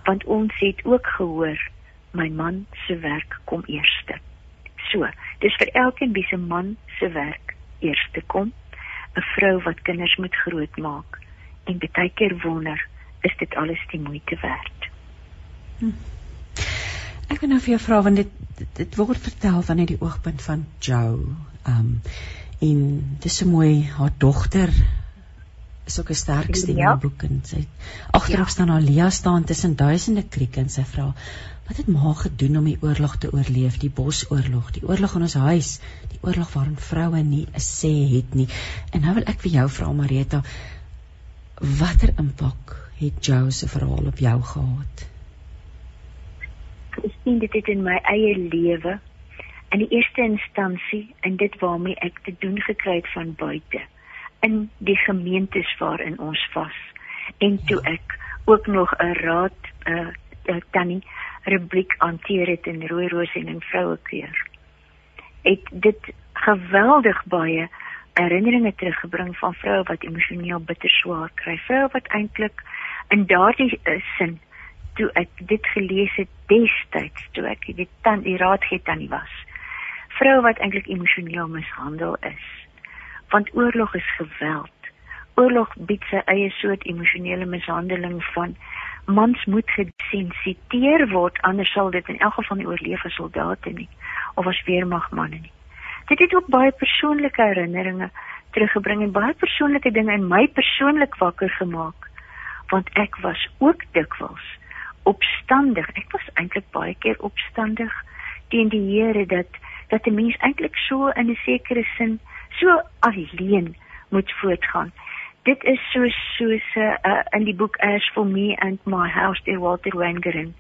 Speaker 7: Want ons het ook gehoor my man se werk kom eerste so. Dis vir elkeen wie se man se werk eers te kom, 'n vrou wat kinders moet grootmaak en baie keer wonder, is dit alles die moeite werd? Hm.
Speaker 2: Ek wil nou vir jou vra want dit, dit word vertel van uit die oogpunt van Joe. Um en dis so mooi haar dogter is ook 'n sterk stem in die boek en sy agterop ja. staan Alia staan tussen duisende krieke en sy vra Wat het ma gedoen om die oorlog te oorleef, die bosoorlog, die oorlog in ons huis, die oorlog waarin vroue nie 'n sê het nie. En nou wil ek vir jou vra Marita, watter impak het jou se verhaal op jou gehad?
Speaker 7: Ek sien dit in my eie lewe in die eerste instansie en dit waarmee ek te doen gekry het van buite in die gemeentes waarin ons was en toe ja. ek ook nog 'n raad uh, uh, tannie rubriek hanteer het in rooi roos en in vrouekeur. Het dit geweldig baie herinneringe teruggebring van vroue wat emosioneel bitter swaar kry. Vroue wat eintlik in daardie uh, sin toe ek dit gelees het destyds toe ek dit dan die raad gee tannie was. Vroue wat eintlik emosioneel mishandel is. Want oorlog is geweld. Oorlog bied sy eie soort emosionele mishandeling van mans moet gesensiteer word anders sal dit in elk geval nie oorleef as soldate nie of as weermagmanne nie. Dit het ook baie persoonlike herinneringe teruggebring en baie persoonlike dinge in my persoonlik wakker gemaak want ek was ook dikwels opstandig. Ek was eintlik baie keer opstandig teen die Here dat dat 'n mens eintlik so in 'n sekere sin so alleen moet voortgaan. Dit is so soos uh, in die boek As for Me and My House deur Walter Wangerin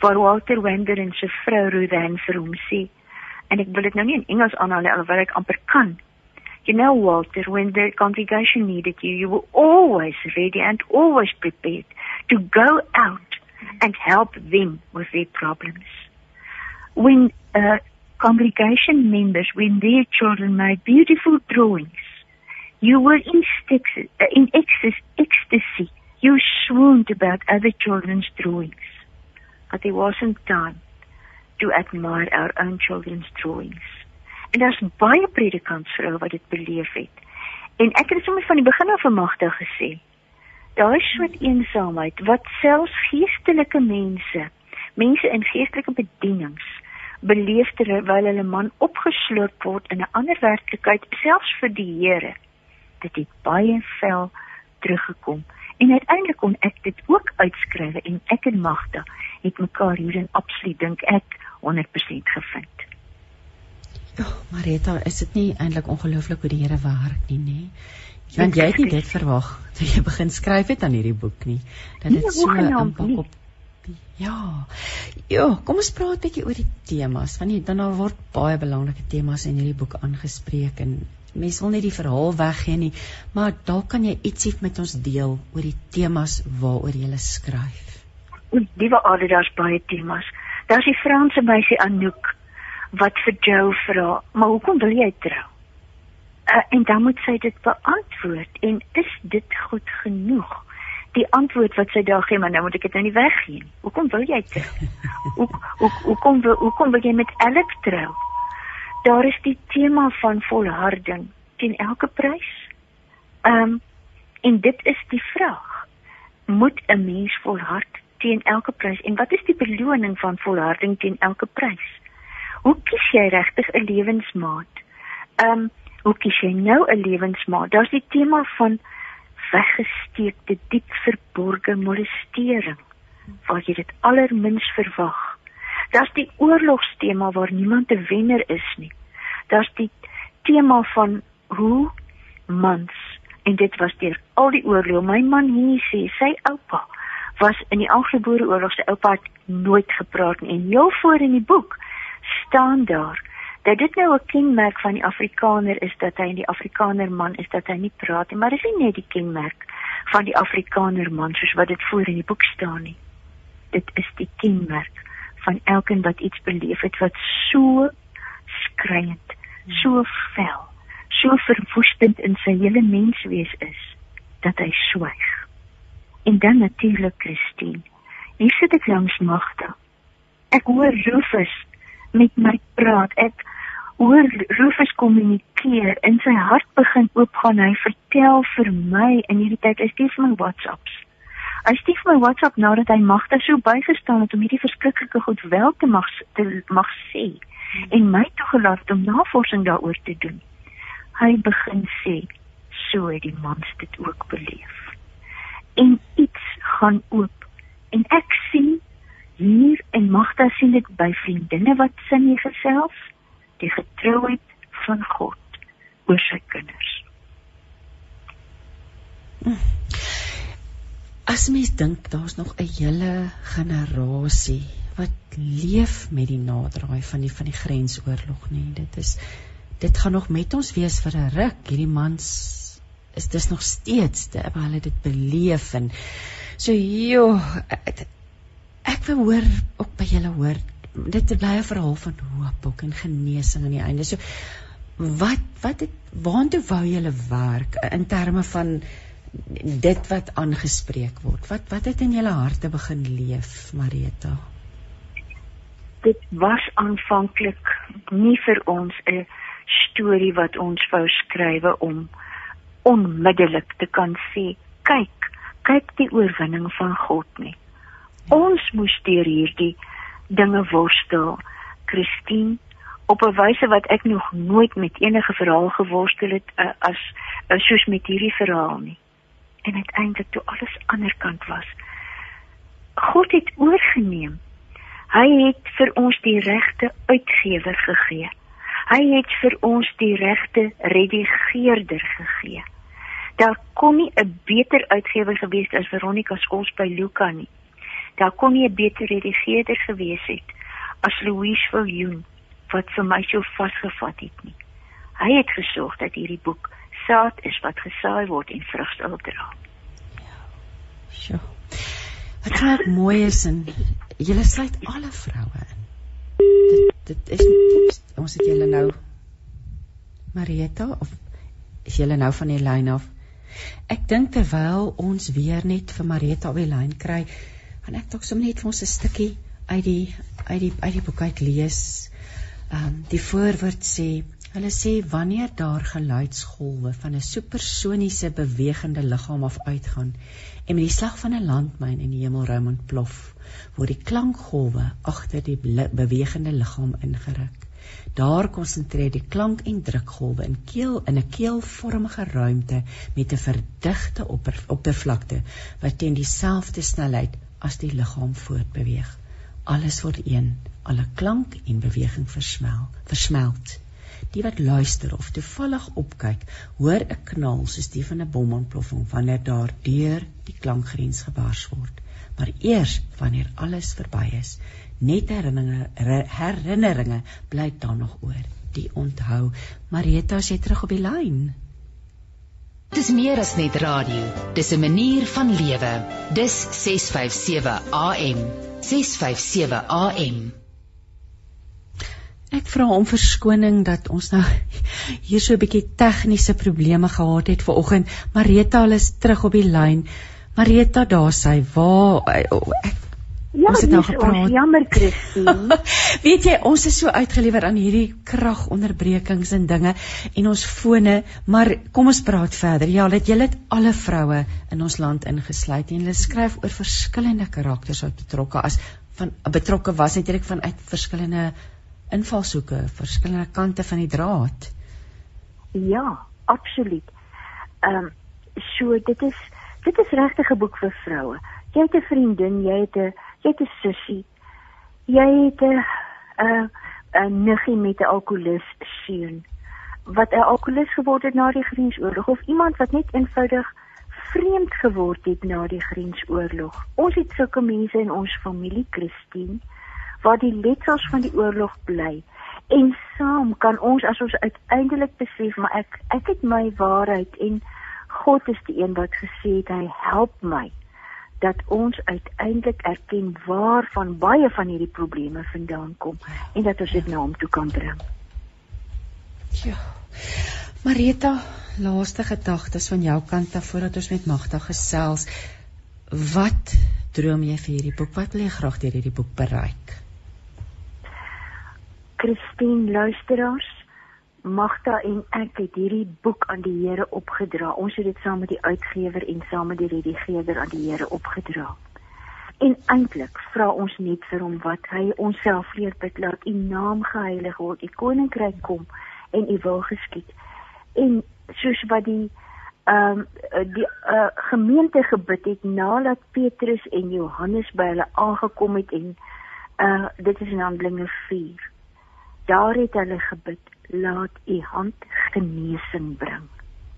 Speaker 7: waar Walter Wangerin se vrou Ruthann vir hom sê en ek wil dit nou nie in Engels aanhaal alhoewel ek amper kan. You know Walter when the congregation needed you you were always ready and always prepared to go out and help them with their problems. When uh, congregation members when their children made beautiful drawings You were in, sticks, uh, in ecstasy. You swooned about other children's drawings. But there wasn't time to admire our own children's drawings. En daar's baie predikants vrou wat dit beleef het. En ek het sommer van die begin af vermagtig gesê. Daar is so 'n eensaamheid wat selfs geestelike mense, mense in geestelike bedienings beleef terwyl hulle man opgesloop word in 'n ander werklikheid selfs vir die Here dit het baie vel teruggekom en uiteindelik kon ek dit ook uitskryf en ek en Magda het mekaar hierin absoluut dink ek 100% gevind.
Speaker 2: Ja, oh, Marita, is dit nie eintlik ongelooflik hoe die Here werk nie, nê? Want jy het nie dit verwag toe jy begin skryf het aan hierdie boek nie. Dat dit so 'n impak op Ja. Ja, kom ons praat 'n bietjie oor die temas want dan daar word baie belangrike temas in hierdie boek aangespreek en mens wil nie die verhaal weggee nie, maar dalk kan jy ietsie met ons deel oor die temas waaroor jy skryf.
Speaker 7: Liewe Ade, daar's baie temas. Daar's die Franse meisie Anouk wat vir Joe vra, "Maar hoekom wil jy trou?" Uh, en dan moet sy dit beantwoord en is dit goed genoeg? Die antwoord wat sy daar gee, maar nou moet ek dit nou nie weggee nie. Hoekom wil jy trou? Hoe hoe hoekom wil hoekom wil jy met Alex trou? daar is die tema van volharding teen elke prys. Ehm um, en dit is die vraag. Moet 'n mens volhard teen elke prys en wat is die beloning van volharding teen elke prys? Hoe kies jy regtig 'n lewensmaat? Ehm um, hoe kies jy nou 'n lewensmaat? Daar's die tema van weggesteekte diep verborgde molestering waar jy dit allermins verwag. Daar's die oorlogstema waar niemand 'n wenner is nie. Daar's die tema van hoe mans en dit was deur al die oorlog. My man hier sê sy oupa was in die Anglo-Boere oorlog se oupa het nooit gepraat nie en heel voor in die boek staan daar dat dit nou 'n kenmerk van die Afrikaner is dat hy in die Afrikaner man is dat hy nie praat nie, maar dis nie net die kenmerk van die Afrikaner man soos wat dit voor in die boek staan nie. Dit is die kenmerk van elkeen wat iets beleef het wat so skreiend, so vel, so verwoestend in sy hele menswees is dat hy swyg. En dan natuurlik Christine. Hier sit ek langs Magda. Ek hoor Rufus met my praat. Ek hoor Rufus kommunikeer en sy hart begin oopgaan. Hy vertel vir my in hierdie tyd is dit van WhatsApps. Hy stuur my WhatsApp nadat hy Magda so bygestaan het om hierdie verskriklike goed wel te mag te mag sê en my toegelaat om navorsing daaroor te doen. Hy begin sê so het die mans dit ook beleef. En iets gaan oop en ek sien hier en Magda sien dit by vriendinne wat sin hier gesels, die getrouheid van God oor sy kinders.
Speaker 2: As mens dink daar's nog 'n hele generasie wat leef met die naderdraai van die van die grensoorlog nê. Dit is dit gaan nog met ons wees vir 'n ruk. Hierdie mans is dis nog steeds te hulle dit beleef en so jo ek, wil hoor ook by julle hoor dit bly 'n verhaal van hoop ook en genesing aan die einde. So wat wat het waartoe wou julle werk in terme van dit wat aangespreek word. Wat wat het in julle harte begin leef, Marita?
Speaker 7: Dit was aanvanklik nie vir ons 'n storie wat ons wou skrywe om onmiddellik te kan sê, kyk, kyk die oorwinning van God nie. Ons moes deur hierdie dinge worstel. Christine op 'n wyse wat ek nog nooit met enige verhaal geworstel het uh, as uh, soos met hierdie verhaal nie en uiteindelik toe alles anderkant was. God het oorgeneem. Hy het vir ons die regte uitgewer gegee. Hy het vir ons die regte redigeerder gegee. Daar kon nie 'n beter uitgewer gewees het as Veronica Skols by Luka nie. Daar kon nie 'n beter redigeerder gewees het as Louise Viljoen wat vir my so vasgevat het nie. Hy het gesorg dat hierdie boek saad is wat gesaai word en vrug sal dra.
Speaker 2: Ja. Wat reg mooi is en jy sluit alle vroue in. Dit dit is oeps, ons het julle nou Marieta of is julle nou van die lyn af? Ek dink terwyl ons weer net vir Marieta op die lyn kry, gaan ek dalk sommer net vir ons 'n stukkie uit die uit die uit die boek uit lees. Ehm um, die voorwoord sê Hulle sê wanneer daar geluidsgolwe van 'n supersoniese bewegende liggaam af uitgaan en met die slag van 'n landmyn in die hemelruim ontplof, word die klankgolwe agter die bewegende liggaam ingeruk. Daar konsentreer die klank en drukgolwe in keel in 'n keelvormige ruimte met 'n verdigte oppervlakte wat teen dieselfde snelheid as die liggaam voortbeweeg. Alles word een, alle klank en beweging versmel, versmelt. Die wat luister of toevallig opkyk, hoor 'n knal soos die van 'n bomontploffing wanneer daar deur die klankgrens gebars word. Maar eers wanneer alles verby is, net herinneringe herinneringe bly dan nog oor. die onthou. Marita, as jy terug op die lyn.
Speaker 1: Dis meer as net radio. Dis 'n manier van lewe. Dis 657 AM. 657 AM.
Speaker 2: Ek vra om verskoning dat ons nou hier so 'n bietjie tegniese probleme gehad het vanoggend. Marita, is terug op die lyn. Marita, daar sy. Waar ek
Speaker 7: Ja, ons het nou gepraat. Jammer, Christine.
Speaker 2: Weet jy, ons is so uitgelewer aan hierdie kragonderbrekings en dinge en ons fone, maar kom ons praat verder. Ja, dit julle het alle vroue in ons land ingesluit en hulle skryf oor verskillende karakters wat betrokke as van betrokke was natuurlik vanuit verskillende invalshoeke, verskillende kante van die draad.
Speaker 7: Ja, absoluut. Ehm um, so dit is dit is regtig 'n boek vir vroue. Jy het 'n vriendin, jy het 'n jy het 'n sussie. Jy het 'n 'n 'n niggie met 'n alkoholist seun wat 'n alkoholist geword het na die Grensoorlog of iemand wat net eenvoudig vreemd geword het na die Grensoorlog. Ons het sulke mense in ons familie, Christine, waar die letsels van die oorlog bly. En saam kan ons as ons uiteindelik besef maar ek ek het my waarheid en God is die een wat gesê het hy help my dat ons uiteindelik erken waarvan baie van hierdie probleme vandaan kom en dat ons dit na hom toe kan bring.
Speaker 2: Ja. Marita, laaste gedagtes van jou kant af voordat ons met Magda gesels. Wat droom jy vir hierdie boek? Wat wil jy graag deur hierdie boek bereik?
Speaker 7: Christine luisteraars, Magda en ek het hierdie boek aan die Here opgedra. Ons het dit saam met die uitgewer en saam met die redigeerder aan die Here opgedra. En eintlik vra ons net vir hom wat hy onsself leer bid laat u naam geheilig word, u koninkryk kom en u wil geskied. En soos wat die ehm um, die uh, gemeente gebid het nadat Petrus en Johannes by hulle aangekom het en uh dit is in Handelinge 4. Daar het hulle gebid laat u hand genesing bring.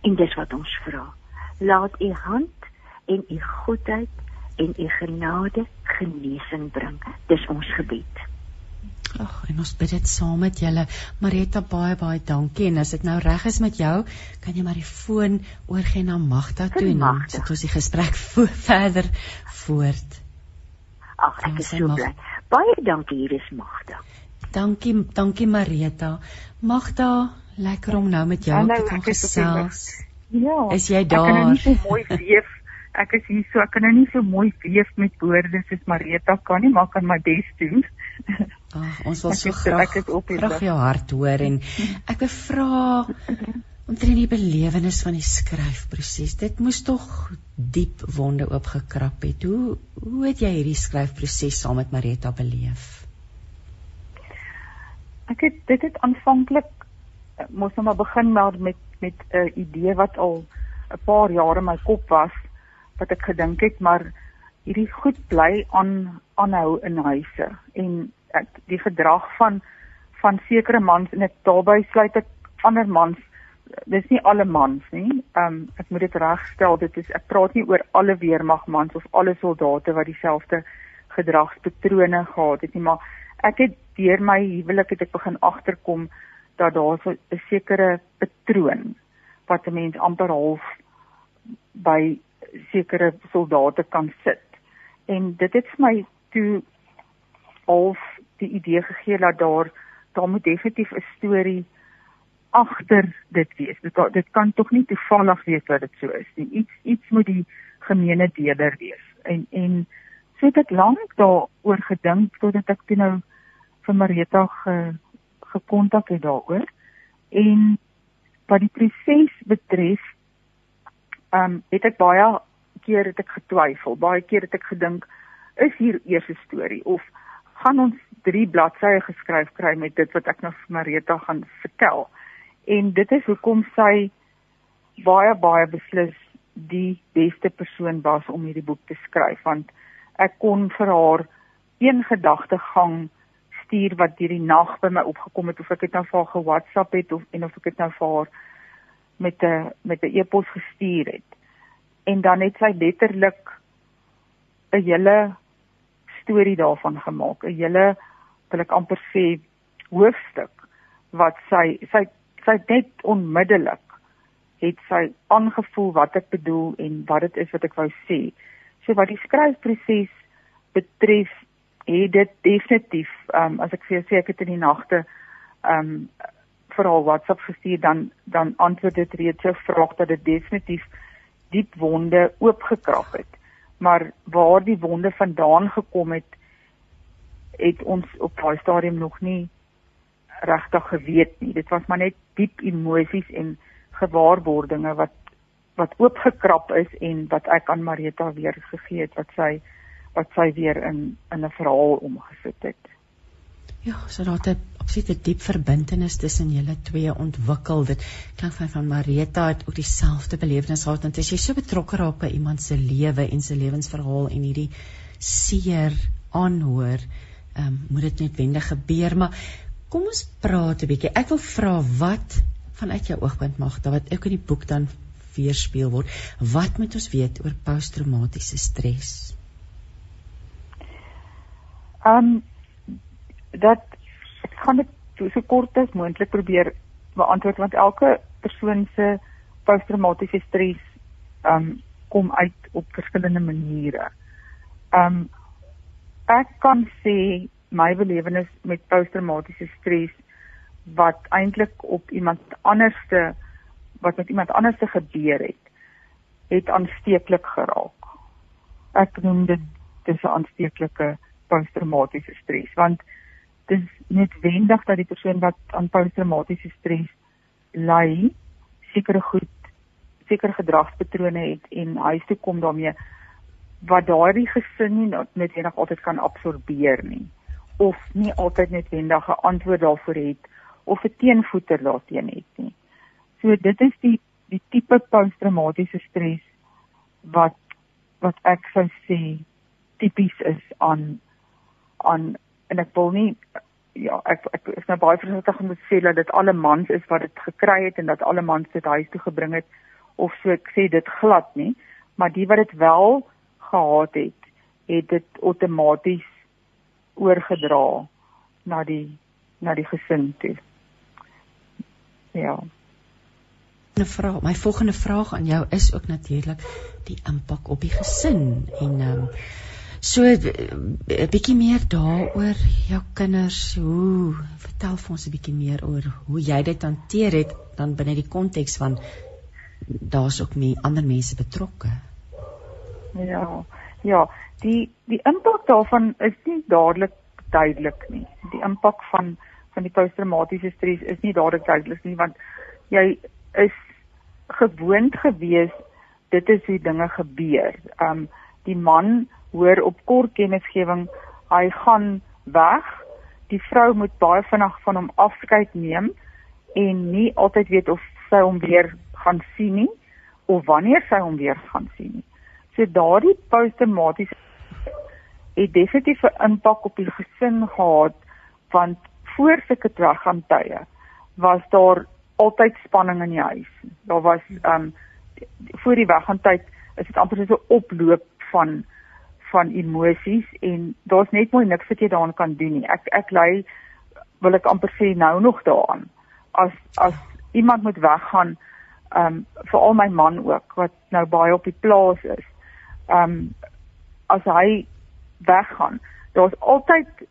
Speaker 7: En dis wat ons vra. Laat u hand en u goedheid en u genade genesing bring. Dis ons gebed.
Speaker 2: Ag, en ons bid dit saam met julle. Marita, baie baie dankie. En as dit nou reg is met jou, kan jy maar die foon oorgee na Magda toe en dan sit ons die gesprek vo verder voort.
Speaker 7: Ag, ek is so bly. Baie dankie, hier is Magda.
Speaker 2: Dankie, dankie Marita. Magda, lekker om nou met jou Hallo, te kan gesels.
Speaker 8: Ja.
Speaker 2: Is jy daar?
Speaker 8: Ek kan nou nie so mooi weef. Ek is hier so, ek kan nou nie so mooi weef met woorde soos Marita kan nie, maar kan my bes doen.
Speaker 2: Ag, ons wil so graag graag jou hart hoor en ek wil vra omtrent die belewenis van die skryfproses. Dit moes tog diep wonde oopgekrap het. Hoe hoe het jy hierdie skryfproses saam met Marita beleef?
Speaker 8: Ek het dit het aanvanklik eh, moes nou maar begin maar met met 'n uh, idee wat al 'n paar jaar in my kop was wat ek gedink het maar hierdie goed bly aan aanhou in huise en ek die gedrag van van sekere mans en ek daarbey sluit ek ander mans dis nie alle mans nie. Ehm um, ek moet dit regstel. Dit is ek praat nie oor alle weermagmans of alle soldate wat dieselfde gedragspatrone gehad het nie, maar ek het deur my huwelik het ek begin agterkom dat daar so 'n sekere patroon wat 'n mens amper half by sekere soldate kan sit. En dit het vir my toe half die idee gegee dat daar daar moet definitief 'n storie agter dit wees. Dit dit kan tog nie toevallig wees dat dit so is nie. Iets iets moet die gemeene deler wees. En en so het ek lank daaroor gedink totdat ek toe nou vir Marita ge, gekontak het daaroor. En wat die proses betref, ehm um, het ek baie keer het ek getwyfel, baie keer het ek gedink is hier eers 'n storie of gaan ons drie bladsye geskryf kry met dit wat ek nou vir Marita gaan vertel. En dit is hoekom sy baie baie beslis die beste persoon was om hierdie boek te skryf want ek kon vir haar een gedagtegang stuur wat hierdie nag by my opgekom het of ek dit nou vir haar ge-WhatsApp het of en of ek dit nou vir haar met 'n met 'n e-pos gestuur het. En dan het sy letterlik 'n hele storie daarvan gemaak, 'n hele wil ek amper sê hoofstuk wat sy sy sy net onmiddellik het sy aangevoel wat ek bedoel en wat dit is wat ek wou sê. So wat die skryfproses betref, het dit definitief um, as ek vir jou sê ek het in die nagte um, veral WhatsApp gestuur dan dan antwoord dit reeds jou vraag dat dit definitief diep wonde oopgekrap het. Maar waar die wonde vandaan gekom het, het ons op daai stadium nog nie regtig geweet nie. Dit was maar net diep emosies en gewaarwordinge wat wat oopgekrap is en wat ek aan Marita weer gegee het wat sy wat sy weer in in 'n verhaal omgesit het.
Speaker 2: Ja, so daar het absolute diep verbintenis tussen julle twee ontwikkel. Dit klink van van Marita het ook dieselfde belewenis gehad want as jy so betrokke raak by iemand se lewe en sy lewensverhaal en hierdie seer aanhoor, ehm um, moet dit netwendig gebeur, maar kom ons praat 'n bietjie. Ek wil vra wat vanuit jou oogpunt mag da wat ook in die boek dan weerspieël word. Wat moet ons weet oor posttraumatiese stres?
Speaker 8: Ehm um, dat ek gaan dit so kort as moontlik probeer beantwoord want elke persoon se posttraumatiese stres um kom uit op verskillende maniere. Um ek kan sê my belewenis met posttraumatiese stres wat eintlik op iemand anderste wat met iemand anderste gebeur het, het aansteeklik geraak. Ek noem dit dis 'n aansteeklike posttraumatiese stres want dis netwendig dat die persoon wat aan posttraumatiese stres ly sekere goed sekere gedragspatrone het en huis toe kom daarmee wat daardie gesin nie netwendig altyd kan absorbeer nie of nie altyd netwendig 'n antwoord daarvoor het of 'n teenvoeter daarteen het nie. So dit is die die tipe posttraumatiese stres wat wat ek sou sê tipies is aan aan en ek wil nie ja, ek ek is nou baie versigtig om te sê dat dit alle mans is wat dit gekry het en dat alle mans dit huis toe gebring het of so ek sê dit glad nie, maar die wat dit wel gehad het, het dit outomaties oorgedra na die na die gesin toe. Ja.
Speaker 2: 'n vraag, my volgende vraag aan jou is ook natuurlik die impak op die gesin en ehm um, So 'n eh, bietjie meer daaroor jou kinders, hoe vertel vir ons 'n bietjie meer oor hoe jy dit hanteer het dan binne die konteks van daar's ook mee ander mense betrokke.
Speaker 8: Ja. Ja, die die impak daarvan is nie dadelik duidelik nie. Die impak van van die posttraumatiese stres is nie dadelik duidelik nie want jy is gewoond gewees dit is hoe dinge gebeur. Um die man hoor op kort kennisgewing hy gaan weg. Die vrou moet baie vinnig van hom afskeid neem en nie altyd weet of sy hom weer gaan sien nie of wanneer sy hom weer gaan sien nie. So daardie posttraumatiese het definitief 'n impak op die gesin gehad want voor sulke tye was daar altyd spanning in die huis. Daar was um voor die weggaan tyd is dit amper so 'n oploop van van emosies en daar's net mooi niks wat jy daaraan kan doen nie. Ek ek lei wil ek amper sê nou nog daaraan. As as iemand moet weggaan, ehm um, veral my man ook wat nou baie op die plaas is. Ehm um, as hy weggaan, daar's altyd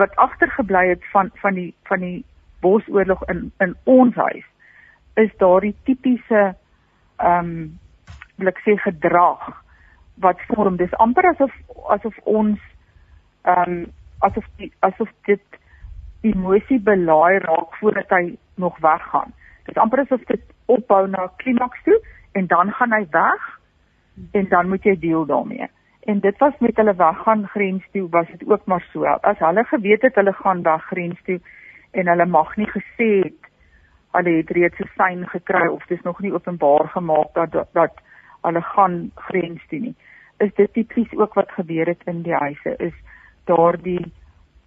Speaker 8: wat agtergebly het van van die van die bosoorlog in in ons huis is daardie tipiese ehm um, wil ek sê gedrag wat vorm. Dis amper asof asof ons ehm um, asof die, asof dit emosie belaai raak voordat hy nog weggaan. Dis amper asof dit opbou na klimaks toe en dan gaan hy weg en dan moet jy deel daarmee. En dit was met hulle weggaan grens toe was dit ook maar so. As hulle geweet het hulle gaan weg grens toe en hulle mag nie gesê het hulle het reeds 'n sein gekry of dis nog nie openbaar gemaak dat, dat hulle gaan grens toe nie. Is dit tipies ook wat gebeur het in die huise is daardie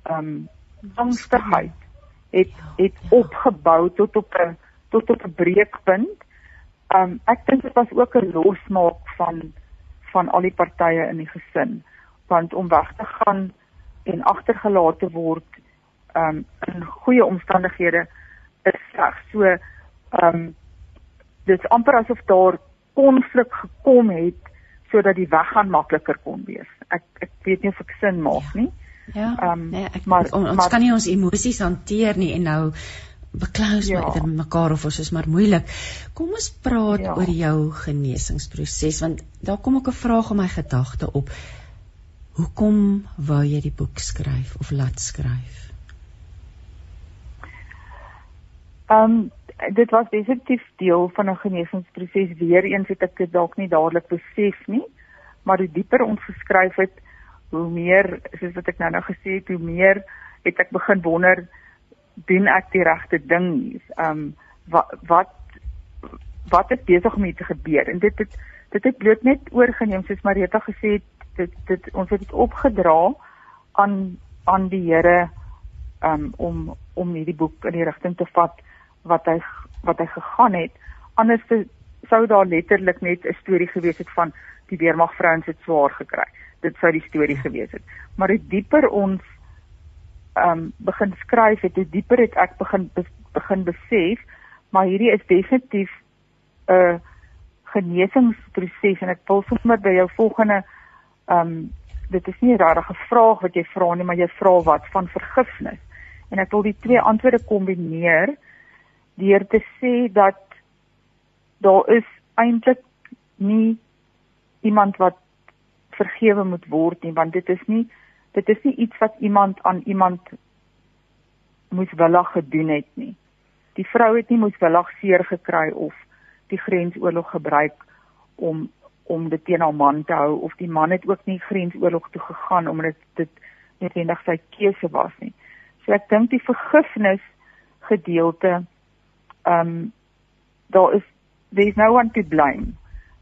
Speaker 8: ehm um, angstigheid het het opgebou tot op 'n tot op 'n breekpunt. Ehm um, ek dink dit was ook 'n losmaak van van al die partye in die gesin want om weg te gaan en agtergelaat te word ehm um, in goeie omstandighede is sleg. So ehm um, dit is amper asof daar konflik gekom het sodat die weggaan makliker kon wees. Ek ek weet nie of ek sin maak nie.
Speaker 2: Ja. Ehm um, nee, ek maar on, ons maar, kan nie ons emosies hanteer nie en nou beklous ja. met mekaar of ons is maar moeilik. Kom ons praat ja. oor jou genesingsproses want daar kom ook 'n vraag in my gedagte op. Hoekom wou jy die boek skryf of laat skryf?
Speaker 8: Ehm um, dit was definitief deel van 'n genesingsproses. Weereens het ek dit dalk nie dadelik besef nie, maar hoe dieper ons geskryf het, hoe meer, soos wat ek nou nou gesê het, hoe meer het ek begin wonder doen ek die regte ding? Ehm um, wat wat wat is besig om hier te gebeur? En dit het dit het bloot net oorgeneem soos Marita gesê het, dit dit ons het dit opgedra aan aan die Here um, om om hierdie boek in die rigting te vat wat hy wat hy gegaan het. Anders sou daar letterlik net 'n storie gewees het van die weermag vrouens het swaar gekry. Dit sou die storie gewees het. Maar hoe dieper ons ehm um, begin skryf het, hoe dieper het ek begin begin besef, maar hierdie is definitief 'n uh, genesingsproses en ek wil sommer by jou volgende ehm um, dit is nie 'n rare vraag wat jy vra nie, maar jy vra wat van vergifnis. En ek wil die twee antwoorde kombineer deur te sê dat daar is eintlik nie iemand wat vergewe moet word nie want dit is nie dit is nie iets wat iemand aan iemand moeswillig gedoen het nie. Die vrou het nie moeswillig seer gekry of die grensoorlog gebruik om om dit teen haar man te hou of die man het ook nie grensoorlog toe gegaan omdat dit noodwendig sy keuse was nie. So ek dink die vergifnis gedeelte um, daar is there's no one to blame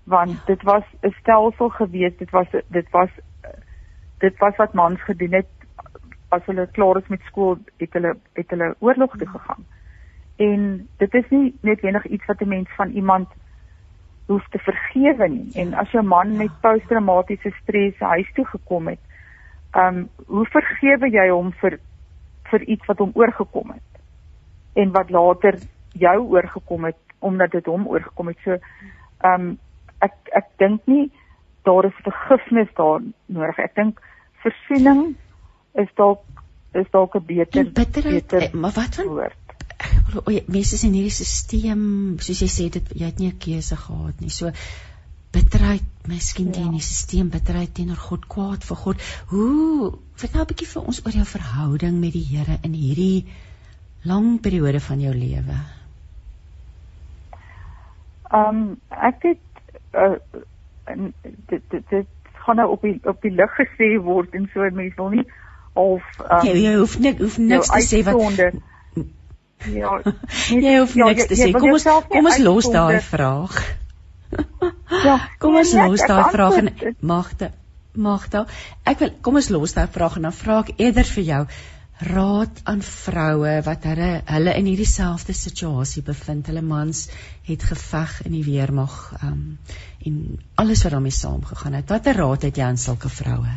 Speaker 8: want dit was 'n stelsel gewees dit was dit was dit was wat mans gedoen het. As hulle klaar is met skool het hulle het hulle oorlog toe gegaan. En dit is nie noodwendig iets wat 'n mens van iemand hoef te vergewe nie. En as jou man met posttraumatiese stres huis toe gekom het ehm um, hoe vergewe jy hom vir vir iets wat hom oorgekom het? En wat later jou oorgekom het omdat dit hom oorgekom het. So ehm um, ek ek dink nie daar is vergifnis daar nodig. Ek dink versoening is dalk is dalk 'n beter
Speaker 2: beter eh, maar wat van woord. O, ja, mense in hierdie stelsel, soos jy sê dit jy het nie 'n keuse gehad nie. So bitterheid, miskien teen ja. die stelsel, bitterheid teenoor God, kwaad vir God. Hoe vertel 'n bietjie vir ons oor jou verhouding met die Here in hierdie lang periode van jou lewe.
Speaker 8: Ehm um, ek het uh, dit dit dit gaan nou op die op die lig gesê word en so mense wil nie of
Speaker 2: um, jy, jy hoef nik hoef niks te sê wat Ja. jy hoef ja, niks te sê. Kom ons kom ons los daai vraag. ja. Kom ons nee, los daai vraag en magte magte. Ek wil kom ons los daai vraag en dan vra ek eerder vir jou raad aan vroue wat hulle hulle in hierdie selfde situasie bevind. Hulle mans het geveg in die weermag um, en alles wat daarmee saamgegaan het. Watter raad het jy aan sulke vroue?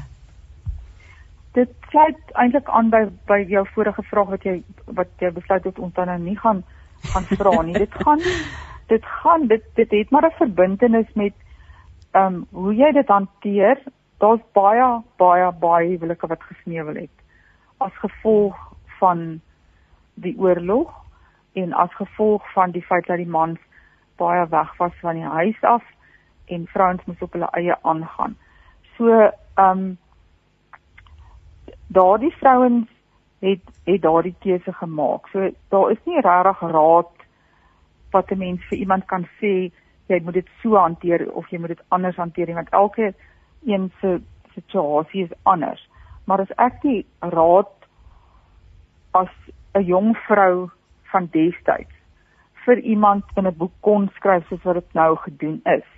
Speaker 8: Dit sluit eintlik aan by by jou vorige vraag wat jy wat jy besluit het om dan nou nie gaan gaan vra nie. dit gaan dit gaan dit dit het maar 'n verbintenis met ehm um, hoe jy dit hanteer. Daar's baie baie baie huwelike wat gesneuwel het as gevolg van die oorlog en as gevolg van die feit dat die mans baie weg was van die huis af en vrouens moes op hulle eie aangaan. So ehm um, daardie vrouens het het daardie keuse gemaak. So daar is nie regtig raad wat 'n mens vir iemand kan sê jy moet dit so hanteer of jy moet dit anders hanteer want elke een se situasie is anders maar as ek die raad as 'n jong vrou van destyds vir iemand in 'n boek kon skryf soos wat dit nou gedoen is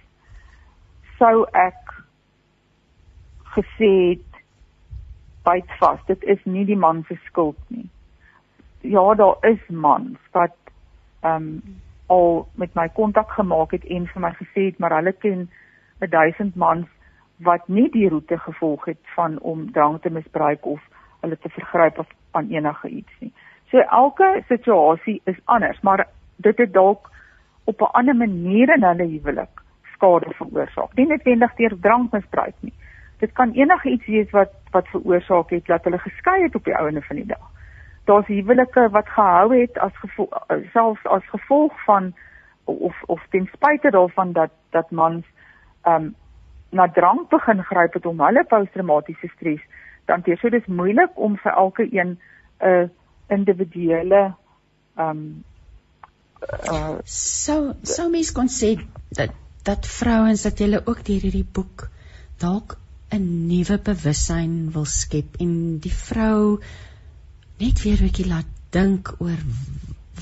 Speaker 8: sou ek gesê het byt vas dit is nie die man se skuld nie. Ja daar is mans wat ehm um, al met my kontak gemaak het en vir my gesê het maar hulle ken 'n duisend mans wat nie die roete gevolg het van om drank te misbruik of hulle te vergryp of aan enige iets nie. So elke situasie is anders, maar dit het dalk op 'n ander manier in hulle huwelik skade veroorsaak. Nie noodwendig deur drankmisbruik nie. Dit kan enigiets wees wat wat veroorsaak het dat hulle geskei het op die ouene van die dag. Daar's huwelike wat gehou het as gevolg selfs as gevolg van of of ten spyte daarvan dat dat mans ehm um, na drank begin gryp het om hulle posttraumatiese stres dan dit so dis moeilik om vir elke een 'n uh, individuele ehm um,
Speaker 2: uh, so so mens kon sê dat dat vrouens dat julle ook deur hierdie boek dalk 'n nuwe bewussyn wil skep en die vrou net weer 'n bietjie laat dink oor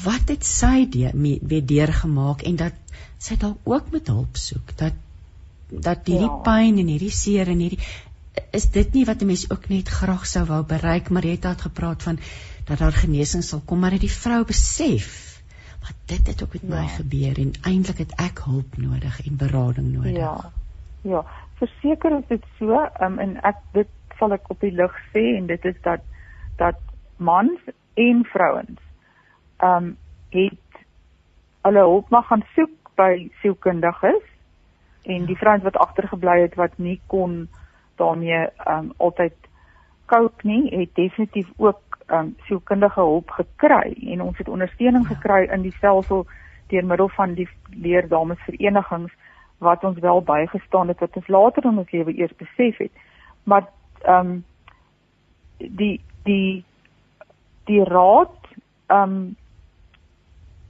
Speaker 2: wat het sy weer deurgemaak en dat sy dalk ook met hulp soek dat dat hierdie ja. pyn en hierdie seer en hierdie is dit nie wat 'n mens ook net graag sou wou bereik maar jy het gepraat van dat daar genesing sal kom maar dat die vrou besef maar dit het ook met ja. my gebeur en eintlik het ek hulp nodig en berading nodig.
Speaker 8: Ja. Ja, verseker is dit so, um, en ek dit sal ek op die lig sê en dit is dat dat mans en vrouens ehm um, het hulle hulp mag gaan soek by sielkundiges en die vrouens wat agtergebly het wat nie kon daarmee um, altyd cope nie, het definitief ook um, sielkundige hulp gekry en ons het ondersteuning ja. gekry in die stelsel deur middel van die leerdamesverenigings wat ons wel bygestaan het wat ons later in ons lewe eers besef het. Maar um, die die die raad um,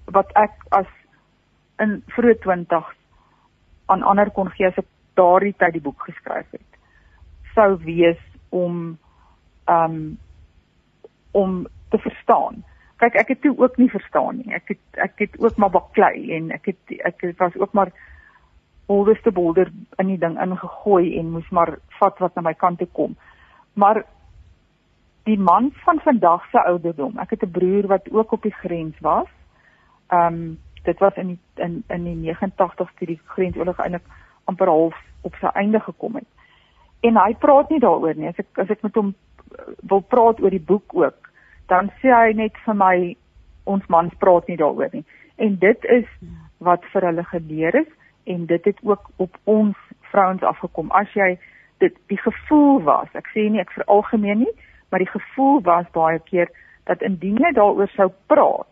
Speaker 8: wat ek as in vroeë 20s aan ander kon gee as ek daardie tyd die boek geskryf het sou wees om um, om te verstaan. Kyk, ek het toe ook nie verstaan nie. Ek het ek het ook maar baklei en ek het ek het was ook maar holderste bolder in die ding ingegooi en moes maar vat wat na my kant toe kom. Maar die man van vandag se ouderdom, ek het 'n broer wat ook op die grens was. Um, dit was in die, in in die 89s toe die grensoorlog eintlik amper half op sy einde gekom het. En hy praat nie daaroor nie. As ek as ek met hom wil praat oor die boek ook, dan sê hy net vir my ons mans praat nie daaroor nie. En dit is wat vir hulle geleer is en dit het ook op ons vrouens afgekom. As jy dit die gevoel was, ek sê nie ek veralgemeen nie, maar die gevoel was baie keer dat indien jy daaroor sou praat,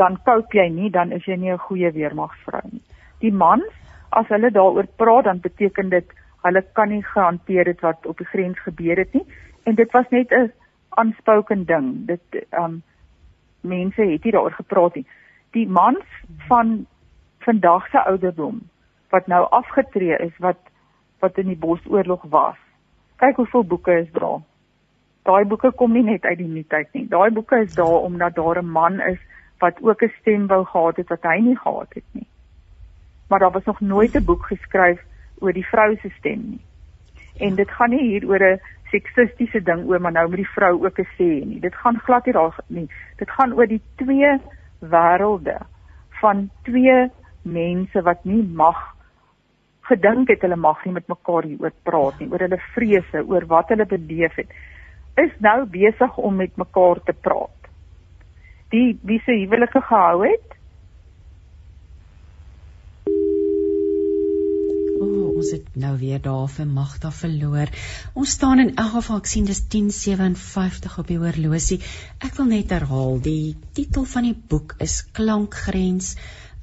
Speaker 8: dan koop jy nie, dan is jy nie 'n goeie weermagsvrou nie. Die mans, as hulle daaroor praat, dan beteken dit hulle kan nie gehanteer het wat op die grens gebeur het nie. En dit was net 'n aanspoken ding. Dit um mense het nie daaroor gepraat nie. Die mans van vandag se ouderdom wat nou afgetree is wat wat in die bosoorlog was. Kyk hoeveel boeke is daar. Daai boeke kom nie net uit die nuutheid nie. Daai boeke is daar omdat daar 'n man is wat ook 'n stem wou gehad het wat hy nie gehad het nie maar daar was nog nooit 'n boek geskryf oor die vrou se stem nie. En dit gaan nie hier oor 'n seksistiese ding oor maar nou met die vrou ook 'n sê nie. Dit gaan glad nie daar nie. Dit gaan oor die twee wêrelde van twee mense wat nie mag gedink het hulle mag nie met mekaar hieroor praat nie, oor hulle vrese, oor wat hulle beleef het. Is nou besig om met mekaar te praat. Die wie se huwelike gehou het,
Speaker 2: ons het nou weer daar vir Magda verloor. Ons staan in elk geval ek sien dis 10:57 op die horlosie. Ek wil net herhaal, die titel van die boek is Klankgrens,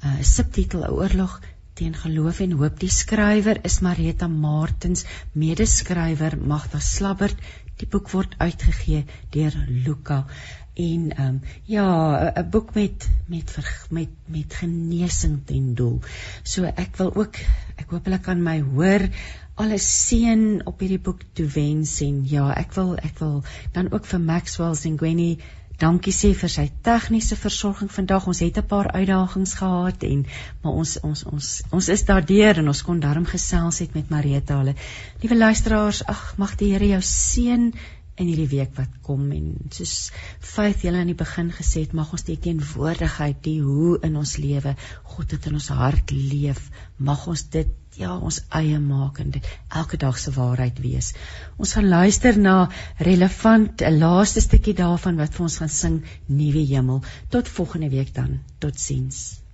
Speaker 2: 'n uh, subtitel Oorlog teen geloof en hoop. Die skrywer is Marita Martens, medeskrywer Magda Slabbert. Die boek word uitgegee deur Luka en ehm um, ja 'n boek met met met met genesing ten doel. So ek wil ook ek hoop hulle kan my hoor alles seën op hierdie boek toe wens en ja ek wil ek wil dan ook vir Maxwell Sengweni dankie sê vir sy tegniese versorging vandag. Ons het 'n paar uitdagings gehad en maar ons ons ons ons is daardeur en ons kon darm gesels het met Marita hulle. Liewe luisteraars, ag mag die Here jou seën in hierdie week wat kom en soos Faith julle aan die begin gesê het, mag ons die teenwoordigheid, die hoe in ons lewe, God het in ons hart leef, mag ons dit ja, ons eie maak en dit elke dag se waarheid wees. Ons gaan luister na relevant 'n laaste stukkie daarvan wat vir ons gaan sing Nuwe Hemel. Tot volgende week dan. Totsiens.